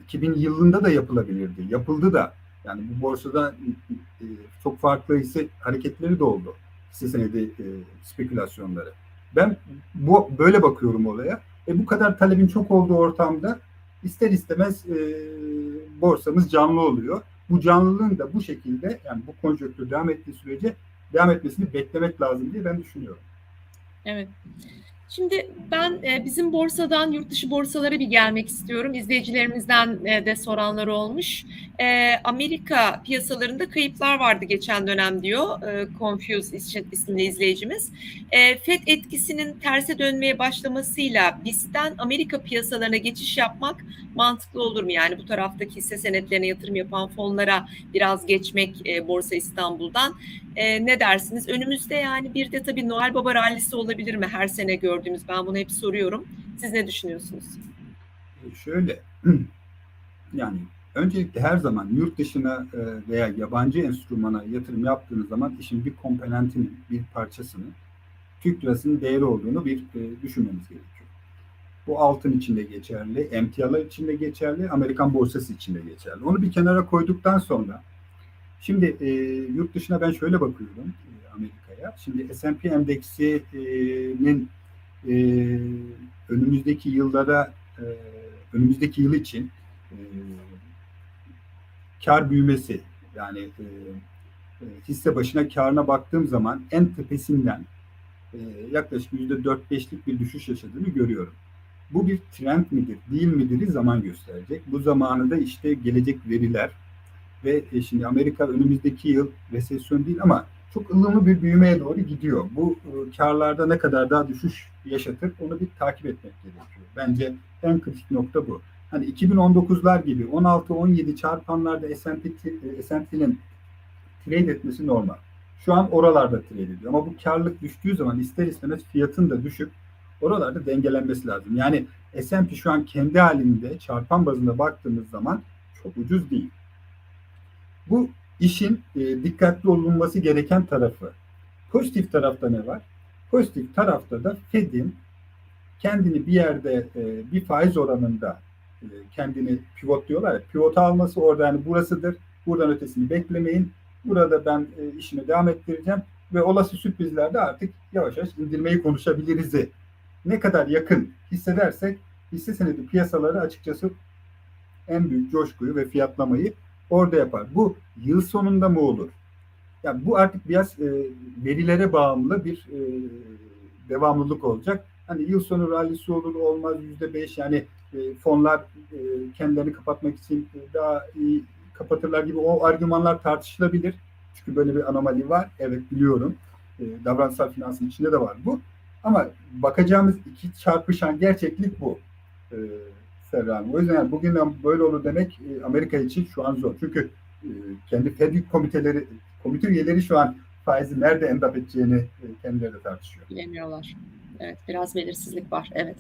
2000 yılında da yapılabilirdi. Yapıldı da. Yani bu borsada e, çok farklı hisse hareketleri de oldu. Hisse senedi e, spekülasyonları. Ben bu böyle bakıyorum olaya. E bu kadar talebin çok olduğu ortamda ister istemez e, borsamız canlı oluyor. Bu canlılığın da bu şekilde yani bu konjonktür devam ettiği sürece devam etmesini beklemek lazım diye ben düşünüyorum. Evet. Şimdi ben e, bizim borsadan yurt dışı borsalara bir gelmek istiyorum. İzleyicilerimizden e, de soranlar olmuş. E, Amerika piyasalarında kayıplar vardı geçen dönem diyor Confuse isimli izleyicimiz. FED etkisinin terse dönmeye başlamasıyla BIST'ten Amerika piyasalarına geçiş yapmak mantıklı olur mu? Yani bu taraftaki hisse senetlerine yatırım yapan fonlara biraz geçmek Borsa İstanbul'dan. Ne dersiniz? Önümüzde yani bir de tabii Noel Baba rallisi olabilir mi her sene gördüğümüz? Ben bunu hep soruyorum. Siz ne düşünüyorsunuz? Şöyle, yani öncelikle her zaman yurt dışına e, veya yabancı enstrümana yatırım yaptığınız zaman işin bir komponentinin, bir parçasını Türk lirasının değeri olduğunu bir e, düşünmemiz gerekiyor. Bu altın için de geçerli, emtialar için de geçerli, Amerikan borsası için de geçerli. Onu bir kenara koyduktan sonra Şimdi e, yurt dışına ben şöyle bakıyorum Amerika'ya. Şimdi S&P endeksinin e, önümüzdeki yıllara e, önümüzdeki yıl için e, kar büyümesi yani e, e, hisse başına karına baktığım zaman en tepesinden e, yaklaşık yüzde dört beşlik bir düşüş yaşadığını görüyorum. Bu bir trend midir, değil midir zaman gösterecek. Bu zamanı da işte gelecek veriler, ve e, şimdi Amerika önümüzdeki yıl resesyon değil ama çok ılımlı bir büyümeye doğru gidiyor. Bu e, karlarda ne kadar daha düşüş yaşatır onu bir takip etmek gerekiyor. Bence en kritik nokta bu. Hani 2019'lar gibi 16-17 çarpanlarda S&P, e, S&P'nin trade etmesi normal. Şu an oralarda trade ediyor. Ama bu karlılık düştüğü zaman ister istemez fiyatın da düşüp oralarda dengelenmesi lazım. Yani S&P şu an kendi halinde çarpan bazında baktığımız zaman çok ucuz değil. Bu işin e, dikkatli olunması gereken tarafı. Pozitif tarafta ne var? Pozitif tarafta da Fed'in kendini bir yerde e, bir faiz oranında e, kendini pivot diyorlar ya, pivot alması orada yani burasıdır. Buradan ötesini beklemeyin. Burada ben e, işime devam ettireceğim ve olası sürprizlerde artık yavaş yavaş indirmeyi konuşabiliriz. Ne kadar yakın hissedersek hisse senedi piyasaları açıkçası en büyük coşkuyu ve fiyatlamayı orada yapar. Bu yıl sonunda mı olur? Yani bu artık biraz e, verilere bağımlı bir e, devamlılık olacak. Hani yıl sonu rallisi olur olmaz yüzde beş yani e, fonlar e, kendilerini kapatmak için daha iyi kapatırlar gibi o argümanlar tartışılabilir. Çünkü böyle bir anomali var. Evet biliyorum. E, davranışsal finansın içinde de var bu. Ama bakacağımız iki çarpışan gerçeklik bu. E, Hanım. O yüzden bugünden böyle olur demek e, Amerika için şu an zor. Çünkü e, kendi Fed komiteleri, komite üyeleri şu an faizi nerede endap edeceğini e, kendileri tartışıyor. Bilemiyorlar. Evet, biraz belirsizlik var. Evet.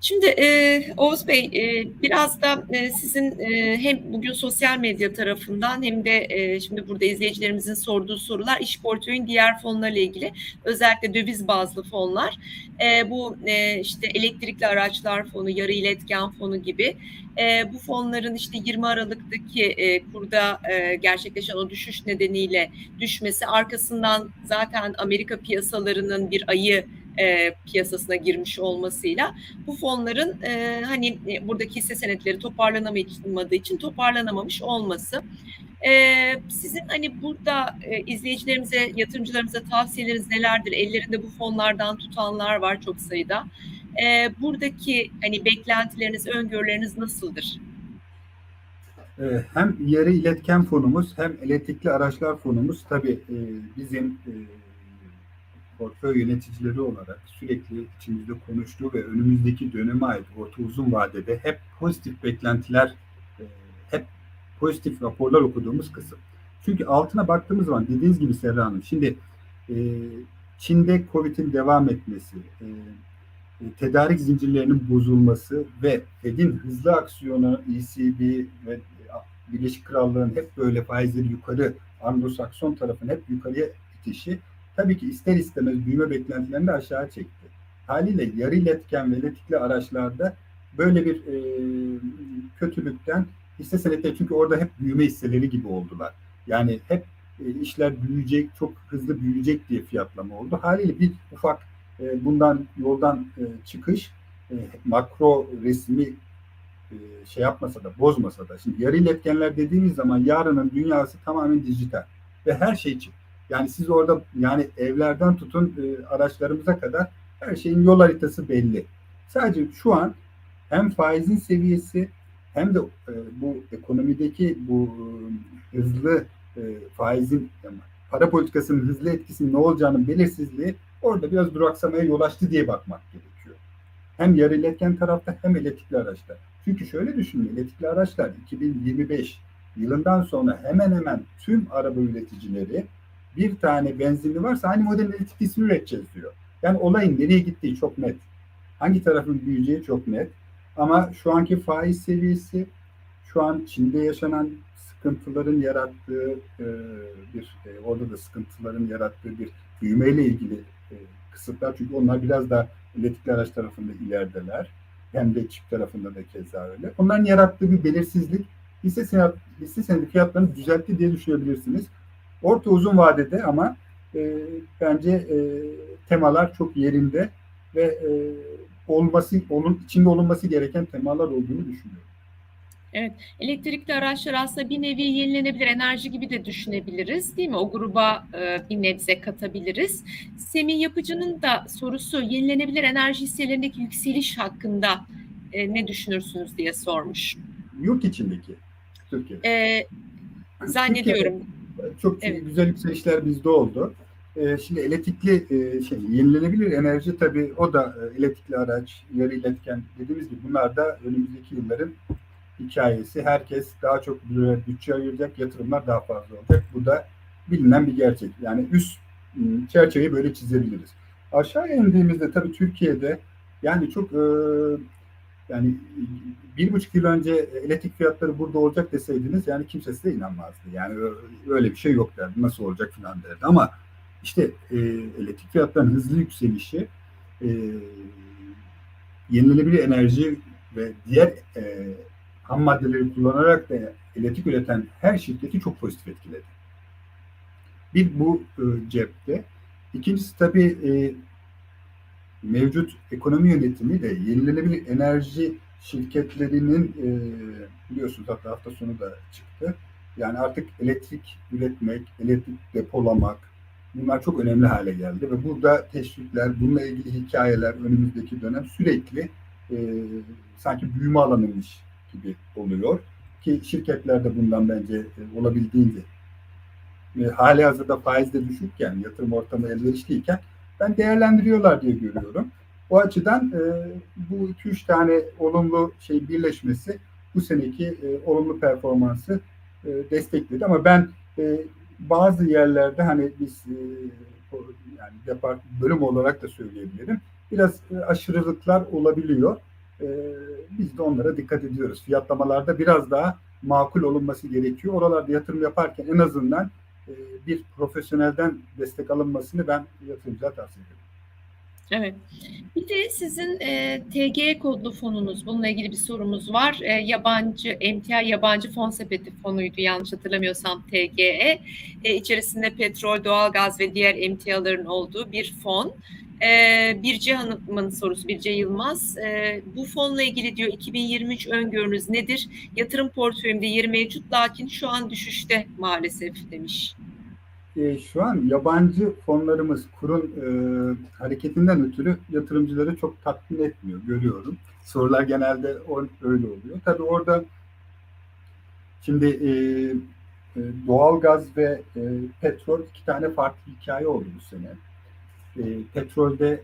Şimdi e, Oğuz Bey, e, biraz da e, sizin e, hem bugün sosyal medya tarafından hem de e, şimdi burada izleyicilerimizin sorduğu sorular iş portföyün diğer fonlarla ilgili. Özellikle döviz bazlı fonlar. E, bu e, işte elektrikli araçlar fonu, yarı iletken fonu gibi e, bu fonların işte 20 Aralık'taki e, kurda e, gerçekleşen o düşüş nedeniyle düşmesi arkasından zaten Amerika piyasalarının bir ayı e, piyasasına girmiş olmasıyla bu fonların e, hani e, buradaki hisse senetleri toparlanamadığı için toparlanamamış olması. E, sizin hani burada e, izleyicilerimize, yatırımcılarımıza tavsiyeleriniz nelerdir? Ellerinde bu fonlardan tutanlar var çok sayıda. E, buradaki hani beklentileriniz, öngörüleriniz nasıldır? E, hem yarı iletken fonumuz hem elektrikli araçlar fonumuz tabii e, bizim portföy yöneticileri olarak sürekli içimizde konuştuğu ve önümüzdeki döneme ait orta uzun vadede hep pozitif beklentiler, e, hep pozitif raporlar okuduğumuz kısım. Çünkü altına baktığımız zaman dediğiniz gibi Serra Hanım, şimdi e, Çin'de Covid'in devam etmesi, e, tedarik zincirlerinin bozulması ve Fed'in hızlı aksiyonu ECB ve Birleşik Krallığın hep böyle faizleri yukarı, Anglo-Sakson tarafın hep yukarıya itişi tabii ki ister istemez büyüme beklentilerini de aşağı çekti. Haliyle yarı iletken ve elektrikli araçlarda böyle bir e, kötülükten hisse senetleri çünkü orada hep büyüme hisseleri gibi oldular. Yani hep e, işler büyüyecek, çok hızlı büyüyecek diye fiyatlama oldu. Haliyle bir ufak e, bundan yoldan e, çıkış e, makro resmi e, şey yapmasa da bozmasa da şimdi yarı iletkenler dediğimiz zaman yarının dünyası tamamen dijital ve her şey çıktı. Yani siz orada yani evlerden tutun e, araçlarımıza kadar Her şeyin yol haritası belli. Sadece şu an hem faizin seviyesi hem de e, bu ekonomideki bu e, hızlı e, faizin yani para politikasının hızlı etkisinin ne olacağının belirsizliği orada biraz duraksamaya yol açtı diye bakmak gerekiyor. Hem yarı iletken tarafta hem elektrikli araçlar. Çünkü şöyle düşünün elektrikli araçlar 2025 yılından sonra hemen hemen tüm araba üreticileri bir tane benzinli varsa aynı modelin elektriklisini üreteceğiz diyor. Yani olayın nereye gittiği çok net. Hangi tarafın büyüyeceği çok net. Ama şu anki faiz seviyesi, şu an Çin'de yaşanan sıkıntıların yarattığı e, bir, e, orada da sıkıntıların yarattığı bir büyümeyle ilgili e, kısıtlar. Çünkü onlar biraz daha elektrikli araç tarafında ilerideler. Hem de çift tarafında da keza öyle. Onların yarattığı bir belirsizlik hisse senedi, hisse senedi fiyatlarını düzeltti diye düşünebilirsiniz. Orta uzun vadede ama e, bence e, temalar çok yerinde ve e, olması onun içinde olunması gereken temalar olduğunu düşünüyorum. Evet, elektrikli araçlar aslında bir nevi yenilenebilir enerji gibi de düşünebiliriz, değil mi? O gruba e, bir nebze katabiliriz. Semih Yapıcı'nın da sorusu yenilenebilir enerji hisselerindeki yükseliş hakkında e, ne düşünürsünüz diye sormuş. Yurt içindeki Türkiye. E, zannediyorum. Türkiye'de çok evet. güzel yükselişler bizde oldu. E, şimdi elektrikli e, şey yenilenebilir enerji tabii o da e, elektrikli araç, yarı iletken dediğimiz gibi bunlar da önümüzdeki yılların hikayesi. Herkes daha çok bütçe ayıracak, yatırımlar daha fazla olacak. Bu da bilinen bir gerçek. Yani üst çerçeveyi böyle çizebiliriz. Aşağıya indiğimizde tabii Türkiye'de yani çok e, yani bir buçuk yıl önce elektrik fiyatları burada olacak deseydiniz yani kimse size inanmazdı. Yani öyle bir şey yok derdi. Nasıl olacak falan derdi. Ama işte e, elektrik fiyatlarının hızlı yükselişi e, yenilenebilir enerji ve diğer e, ham maddeleri kullanarak da elektrik üreten her şirketi çok pozitif etkiledi. Bir bu e, cepte. İkincisi tabii e, mevcut ekonomi yönetimi de yenilenebilir enerji şirketlerinin e, biliyorsunuz hatta hafta sonu da çıktı. Yani artık elektrik üretmek, elektrik depolamak bunlar çok önemli hale geldi ve burada teşvikler, bununla ilgili hikayeler önümüzdeki dönem sürekli e, sanki büyüme alanıymış gibi oluyor. Ki şirketler de bundan bence e, olabildiğince e, hali hazırda faiz de düşükken, yatırım ortamı elverişliyken ben değerlendiriyorlar diye görüyorum. O açıdan e, bu iki üç tane olumlu şey birleşmesi bu seneki e, olumlu performansı e, destekledi. Ama ben e, bazı yerlerde hani biz e, yani depart bölüm olarak da söyleyebilirim. Biraz e, aşırılıklar olabiliyor. E, biz de onlara dikkat ediyoruz. Fiyatlamalarda biraz daha makul olunması gerekiyor. Oralarda yatırım yaparken en azından bir profesyonelden destek alınmasını ben yatırımcıya tavsiye ederim. Evet. Bir de sizin e, TG kodlu fonunuz, bununla ilgili bir sorumuz var. E, yabancı, emtia yabancı fon sepeti fonuydu yanlış hatırlamıyorsam TGE. E, içerisinde petrol, doğalgaz ve diğer emtiaların olduğu bir fon. E, Birce Hanım'ın sorusu, Birce Yılmaz. E, bu fonla ilgili diyor 2023 öngörünüz nedir? Yatırım portföyümde yeri mevcut lakin şu an düşüşte maalesef demiş. E, şu an yabancı fonlarımız kurun e, hareketinden ötürü yatırımcıları çok tatmin etmiyor, görüyorum. Sorular genelde öyle oluyor. Tabii orada şimdi e, e, doğalgaz ve e, petrol iki tane farklı hikaye oldu bu sene e, petrolde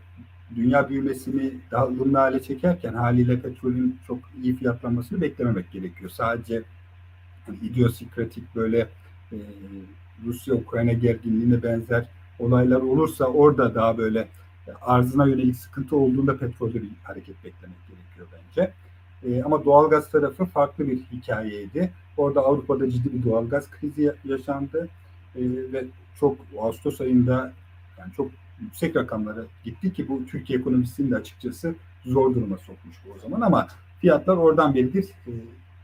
dünya büyümesini daha ılımlı hale çekerken haliyle petrolün çok iyi fiyatlanmasını beklememek gerekiyor. Sadece hani, idiosinkratik böyle e, Rusya-Ukrayna gerginliğine benzer olaylar olursa orada daha böyle arzına yönelik sıkıntı olduğunda petrolde bir hareket beklemek gerekiyor bence. E, ama doğalgaz tarafı farklı bir hikayeydi. Orada Avrupa'da ciddi bir doğalgaz krizi yaşandı e, ve çok Ağustos ayında yani çok yüksek rakamlara gitti ki bu Türkiye ekonomisini de açıkçası zor duruma sokmuştu o zaman ama fiyatlar oradan beridir e,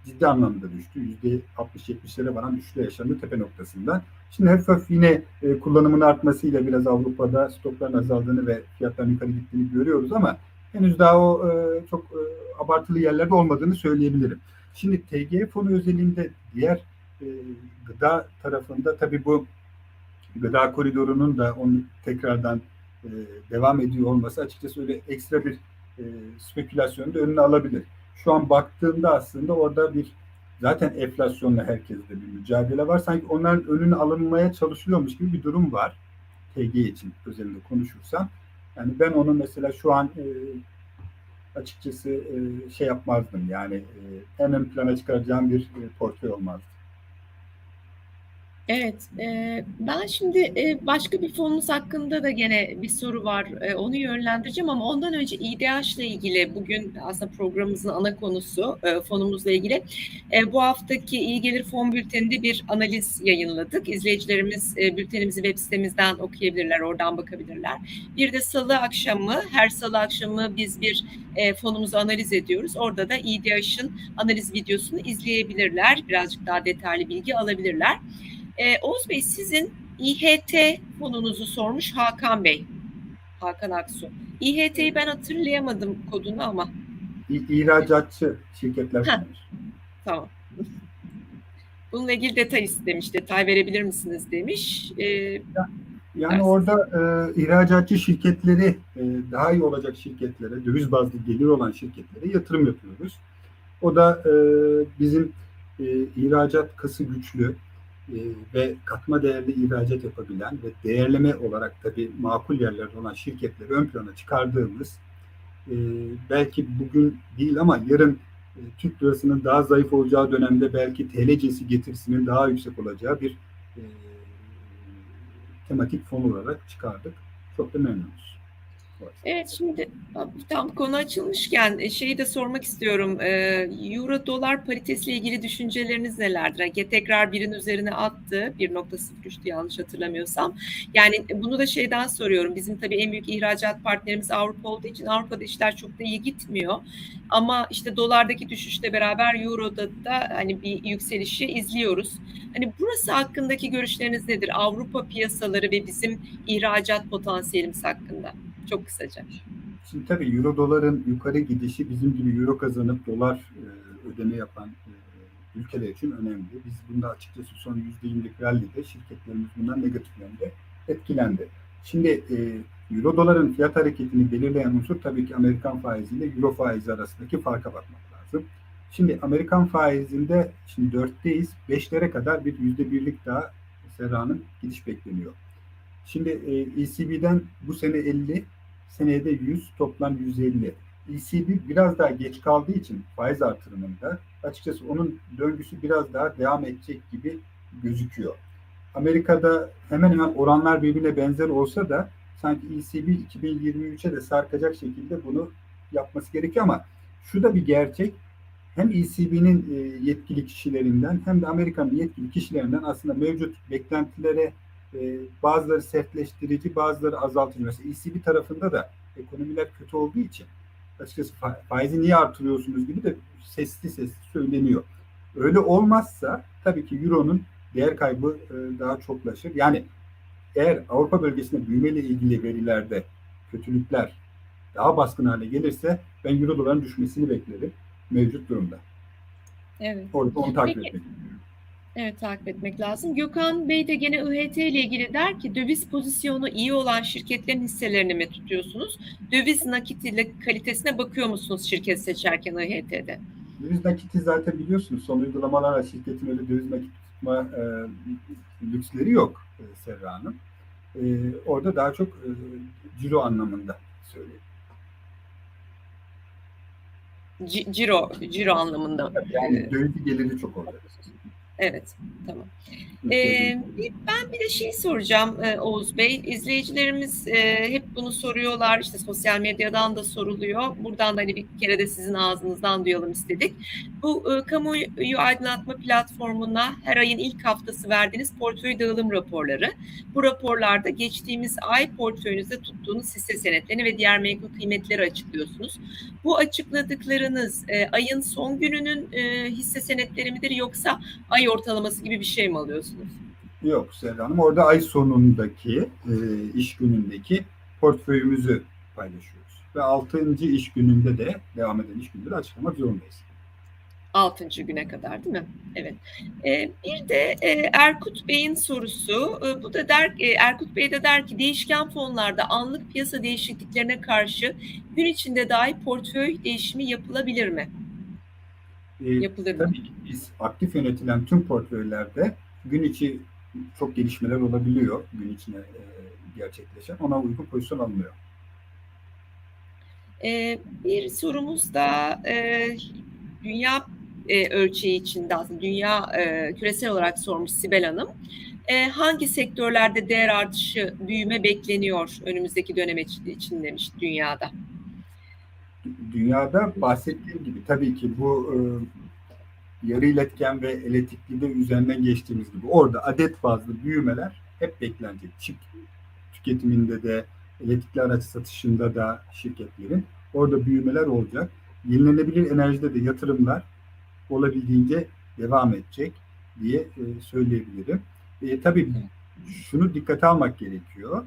ciddi anlamda düştü. Yüzde 60-70'lere varan düşüşle yaşandı tepe noktasında. Şimdi hafif hafif yine e, kullanımın artmasıyla biraz Avrupa'da stokların azaldığını ve fiyatların yukarı gittiğini görüyoruz ama henüz daha o e, çok e, abartılı yerlerde olmadığını söyleyebilirim. Şimdi TGF fonu özelinde diğer e, gıda tarafında tabii bu gıda koridorunun da onu tekrardan e, devam ediyor olması açıkçası öyle ekstra bir e, spekülasyonu da önüne alabilir. Şu an baktığımda aslında orada bir zaten enflasyonla herkeste bir mücadele var. Sanki onların önünü alınmaya çalışılıyormuş gibi bir durum var. TG için özelinde konuşursam. Yani ben onu mesela şu an e, açıkçası e, şey yapmazdım. Yani e, en ön plana çıkaracağım bir e, portföy olmazdı. Evet, e, ben şimdi e, başka bir fonumuz hakkında da gene bir soru var. E, onu yönlendireceğim ama ondan önce İDH ile ilgili bugün aslında programımızın ana konusu e, fonumuzla ilgili. E, bu haftaki İyi Gelir Fon Bülteni'nde bir analiz yayınladık. İzleyicilerimiz e, bültenimizi web sitemizden okuyabilirler, oradan bakabilirler. Bir de salı akşamı, her salı akşamı biz bir e, fonumuzu analiz ediyoruz. Orada da İDH'ın analiz videosunu izleyebilirler. Birazcık daha detaylı bilgi alabilirler. Ee, Oğuz Bey sizin İHT fonunuzu sormuş Hakan Bey. Hakan Aksu. İHT'yi ben hatırlayamadım kodunu ama. İ- İhracatçı şirketler. Tamam. Bununla ilgili detay istemiş. Detay verebilir misiniz demiş. Ee, Yani Evet. orada e, ihracatçı şirketleri e, daha iyi olacak şirketlere, döviz bazlı gelir olan şirketlere yatırım yapıyoruz. O da e, bizim e, ihracat kası güçlü e, ve katma değerli ihracat yapabilen ve değerleme olarak tabii makul yerlerde olan şirketleri ön plana çıkardığımız e, belki bugün değil ama yarın e, Türk lirasının daha zayıf olacağı dönemde belki TL cinsi getirisinin daha yüksek olacağı bir e, tematik fon olarak çıkardık. Çok da memnunuz. Evet şimdi tam konu açılmışken e, şeyi de sormak istiyorum. Ee, Euro dolar paritesiyle ilgili düşünceleriniz nelerdir? Yani tekrar birin üzerine attı. 1.03'tü yanlış hatırlamıyorsam. Yani bunu da şeyden soruyorum. Bizim tabii en büyük ihracat partnerimiz Avrupa olduğu için Avrupa'da işler çok da iyi gitmiyor. Ama işte dolardaki düşüşle beraber Euro'da da hani bir yükselişi izliyoruz. Hani burası hakkındaki görüşleriniz nedir? Avrupa piyasaları ve bizim ihracat potansiyelimiz hakkında. Çok kısaca. Şimdi tabii euro doların yukarı gidişi bizim gibi euro kazanıp dolar e, ödeme yapan e, ülkeler için önemli. Biz bunda açıkçası son %20'lik rallide şirketlerimiz bundan negatif yönde etkilendi. Şimdi e, euro doların fiyat hareketini belirleyen unsur tabii ki Amerikan faiziyle euro faizi arasındaki farka bakmak lazım. Şimdi Amerikan faizinde şimdi 4'teyiz. 5'lere kadar bir %1'lik daha Serra'nın gidiş bekleniyor. Şimdi e, ECB'den bu sene 50, seneye de 100, toplam 150. ECB biraz daha geç kaldığı için faiz artırımında açıkçası onun döngüsü biraz daha devam edecek gibi gözüküyor. Amerika'da hemen hemen oranlar birbirine benzer olsa da sanki ECB 2023'e de sarkacak şekilde bunu yapması gerekiyor ama şu da bir gerçek. Hem ECB'nin e, yetkili kişilerinden hem de Amerika'nın yetkili kişilerinden aslında mevcut beklentilere e, bazıları sertleştirici, bazıları azaltıcı. Mesela ECB tarafında da ekonomiler kötü olduğu için açıkçası faizi niye artırıyorsunuz gibi de sesli sesli söyleniyor. Öyle olmazsa tabii ki Euro'nun değer kaybı e, daha çoklaşır. Yani eğer Avrupa bölgesinde büyümeyle ilgili verilerde kötülükler daha baskın hale gelirse ben Euro doların düşmesini beklerim mevcut durumda. Evet. Orada onu takip etmek Evet takip etmek lazım. Gökhan Bey de gene IHT ile ilgili der ki döviz pozisyonu iyi olan şirketlerin hisselerini mi tutuyorsunuz? Döviz nakit ile kalitesine bakıyor musunuz şirket seçerken IHT'de? Döviz nakiti zaten biliyorsunuz son uygulamalarla şirketin öyle döviz nakit tutma e, lüksleri yok e, Serra Hanım. E, orada daha çok e, ciro anlamında söylüyor. C- ciro, ciro anlamında. Yani döviz geliri çok orada. Evet, tamam. Ee, ben bir de şey soracağım e, Oğuz Bey. İzleyicilerimiz e, hep bunu soruyorlar. İşte sosyal medyadan da soruluyor. Buradan da hani bir kere de sizin ağzınızdan duyalım istedik. Bu e, kamuoyu aydınlatma platformuna her ayın ilk haftası verdiğiniz portföy dağılım raporları. Bu raporlarda geçtiğimiz ay portföyünüzde tuttuğunuz hisse senetlerini ve diğer menkul kıymetleri açıklıyorsunuz. Bu açıkladıklarınız e, ayın son gününün e, hisse senetleri midir yoksa ay ortalaması gibi bir şey mi alıyorsunuz? Yok Serra Hanım. Orada ay sonundaki e, iş günündeki portföyümüzü paylaşıyoruz. Ve 6. iş gününde de devam eden iş de açıklamak zorundayız. 6. güne kadar değil mi? Evet. Ee, bir de e, Erkut Bey'in sorusu. E, bu da der e, Erkut Bey de der ki değişken fonlarda anlık piyasa değişikliklerine karşı gün içinde dahi portföy değişimi yapılabilir mi? Mı? tabii ki biz aktif yönetilen tüm portföylerde gün içi çok gelişmeler olabiliyor gün içine e, gerçekleşen. Ona uygun pozisyon alınıyor. Ee, bir sorumuz da e, dünya e, ölçeği içinde aslında dünya e, küresel olarak sormuş Sibel Hanım. E, hangi sektörlerde değer artışı, büyüme bekleniyor önümüzdeki dönem için demiş dünyada. Dünyada bahsettiğim gibi tabii ki bu e, yarı iletken ve elektrikli de üzerinden geçtiğimiz gibi orada adet bazlı büyümeler hep beklenecek. Çift tüketiminde de elektrikli araç satışında da şirketlerin orada büyümeler olacak. Yenilenebilir enerjide de yatırımlar olabildiğince devam edecek diye e, söyleyebilirim. E, tabii şunu dikkate almak gerekiyor.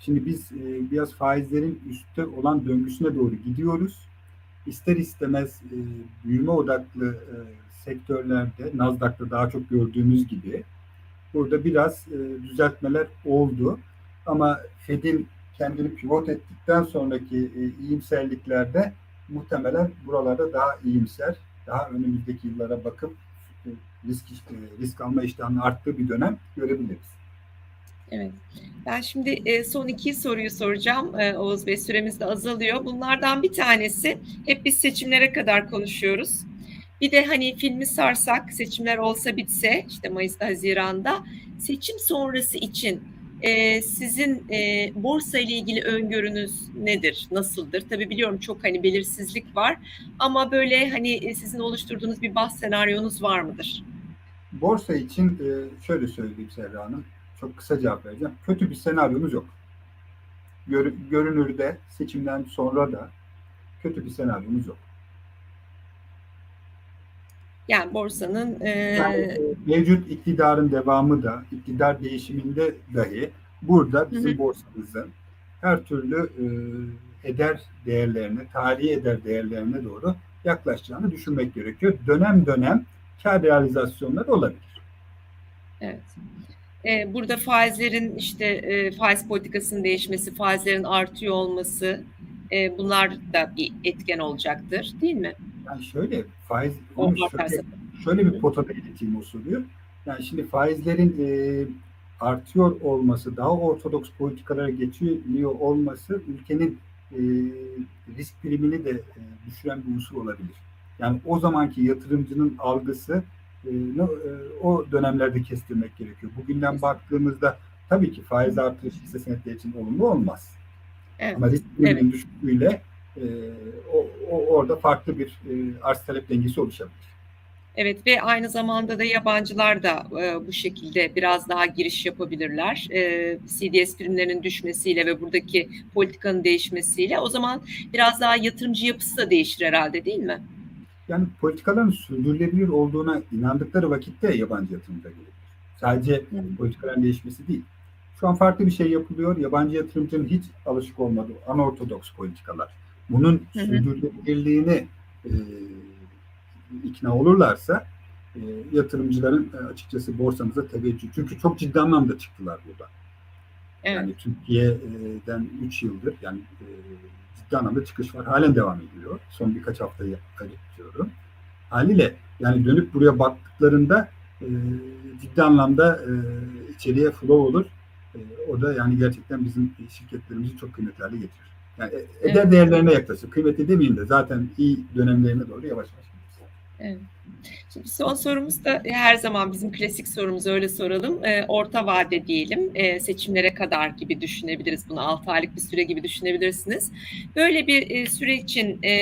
Şimdi biz e, biraz faizlerin üstte olan döngüsüne doğru gidiyoruz. İster istemez e, büyüme odaklı e, sektörlerde, Nasdaq'ta daha çok gördüğümüz gibi burada biraz e, düzeltmeler oldu. Ama Fed'in kendini pivot ettikten sonraki iyimserliklerde muhtemelen buralarda daha iyimser, daha önümüzdeki yıllara bakıp risk risk alma iştahının arttığı bir dönem görebiliriz. Evet. Ben şimdi e, son iki soruyu soracağım. E, Oğuz Bey süremiz de azalıyor. Bunlardan bir tanesi hep biz seçimlere kadar konuşuyoruz. Bir de hani filmi sarsak, seçimler olsa bitse işte Mayıs'ta, Haziran'da seçim sonrası için e, sizin e, borsa ile ilgili öngörünüz nedir, nasıldır? Tabii biliyorum çok hani belirsizlik var ama böyle hani sizin oluşturduğunuz bir baz senaryonuz var mıdır? Borsa için e, şöyle söyleyeyim Serra Hanım, çok kısa cevap vereceğim. Kötü bir senaryomuz yok. Gör, görünürde seçimden sonra da kötü bir senaryomuz yok. Yani borsanın e... yani, mevcut iktidarın devamı da, iktidar değişiminde dahi burada bizim hı hı. borsamızın her türlü e, eder değerlerine, tarihi eder değerlerine doğru yaklaşacağını düşünmek gerekiyor. Dönem dönem kar realizasyonları olabilir. Evet. Ee, burada faizlerin işte e, faiz politikasının değişmesi, faizlerin artıyor olması e, bunlar da bir etken olacaktır değil mi? Yani şöyle faiz onu şöyle, şöyle bir potada ileteyim o soruyu. Yani şimdi faizlerin e, artıyor olması, daha ortodoks politikalara geçiliyor olması ülkenin e, risk primini de e, düşüren bir unsur olabilir. Yani o zamanki yatırımcının algısı e, o dönemlerde kestirmek gerekiyor. Bugünden baktığımızda tabii ki faiz artışı hisse senetleri için olumlu olmaz. Evet. Ama risk evet. düşüklüğüyle e, o, o, orada farklı bir e, arz talep dengesi oluşabilir. Evet ve aynı zamanda da yabancılar da e, bu şekilde biraz daha giriş yapabilirler. E, CDS primlerinin düşmesiyle ve buradaki politikanın değişmesiyle o zaman biraz daha yatırımcı yapısı da değişir herhalde değil mi? Yani politikaların sürdürülebilir olduğuna inandıkları vakitte yabancı yatırımcı gelir. Sadece Hı. politikaların değişmesi değil. Şu an farklı bir şey yapılıyor. Yabancı yatırımcının hiç alışık olmadığı anortodoks politikalar. Bunun Hı. sürdürülebilirliğini e, ikna olurlarsa e, yatırımcıların e, açıkçası borsamıza teveccüh. Çünkü çok ciddi anlamda çıktılar burada. Evet. Yani Türkiye'den 3 yıldır yani e, ciddi anlamda çıkış var. Halen devam ediyor. Son birkaç haftayı ayırtıyorum. Haliyle yani dönüp buraya baktıklarında e, ciddi anlamda e, içeriye flow olur. E, o da yani gerçekten bizim şirketlerimizi çok kıymetli hale getirir. Yani eder evet. değerlerine yaklaşır. Kıymetli demeyeyim de zaten iyi dönemlerine doğru yavaş yavaş Evet. Şimdi son sorumuz da her zaman bizim klasik sorumuz öyle soralım. E, orta vade diyelim. E, seçimlere kadar gibi düşünebiliriz bunu. 6 aylık bir süre gibi düşünebilirsiniz. Böyle bir e, süre için e,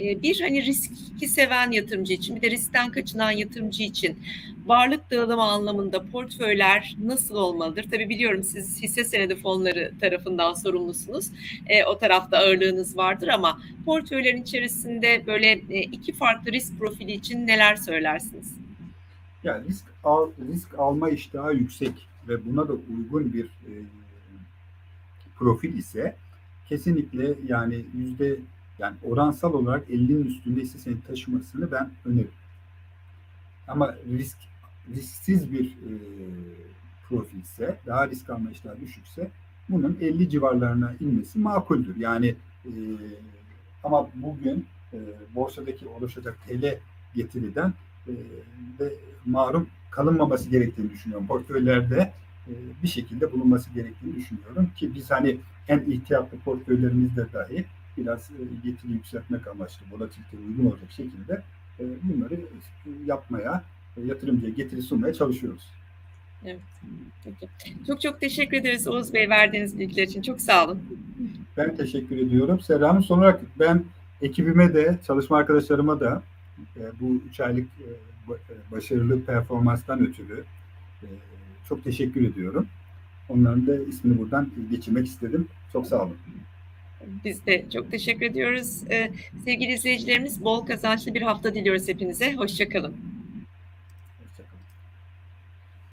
e, bir hani riski seven yatırımcı için bir de riskten kaçınan yatırımcı için varlık dağılımı anlamında portföyler nasıl olmalıdır? Tabii biliyorum siz hisse senedi fonları tarafından sorumlusunuz. E, o tarafta ağırlığınız vardır ama portföylerin içerisinde böyle e, iki farklı risk profili için neler söylersiniz? Yani risk al, risk alma iştahı yüksek ve buna da uygun bir e, profil ise kesinlikle yani yüzde yani oransal olarak 50'nin üstünde hisse senedi taşımasını ben öneririm. ama risk risksiz bir e, profilse, daha risk alma iştahı düşükse bunun 50 civarlarına inmesi makuldür. Yani e, ama bugün e, borsadaki oluşacak TL getiriden e, de mahrum kalınmaması gerektiğini düşünüyorum. Portföylerde e, bir şekilde bulunması gerektiğini düşünüyorum ki biz hani en ihtiyatlı portföylerimizde dahi biraz e, getiri yükseltmek amaçlı volatilite uygun olacak şekilde e, bunları yapmaya, yatırımcıya getiri sunmaya çalışıyoruz. Evet. Peki. Çok çok teşekkür ederiz Oğuz Bey verdiğiniz bilgiler için. Çok sağ olun. Ben teşekkür ediyorum. Serra Hanım son olarak ben ekibime de, çalışma arkadaşlarıma da e, bu üç aylık e, ba- başarılı performanstan ötürü e, çok teşekkür ediyorum. Onların da ismini buradan geçirmek istedim. Çok sağ olun. Biz de çok teşekkür ediyoruz. Sevgili izleyicilerimiz bol kazançlı bir hafta diliyoruz hepinize. Hoşçakalın.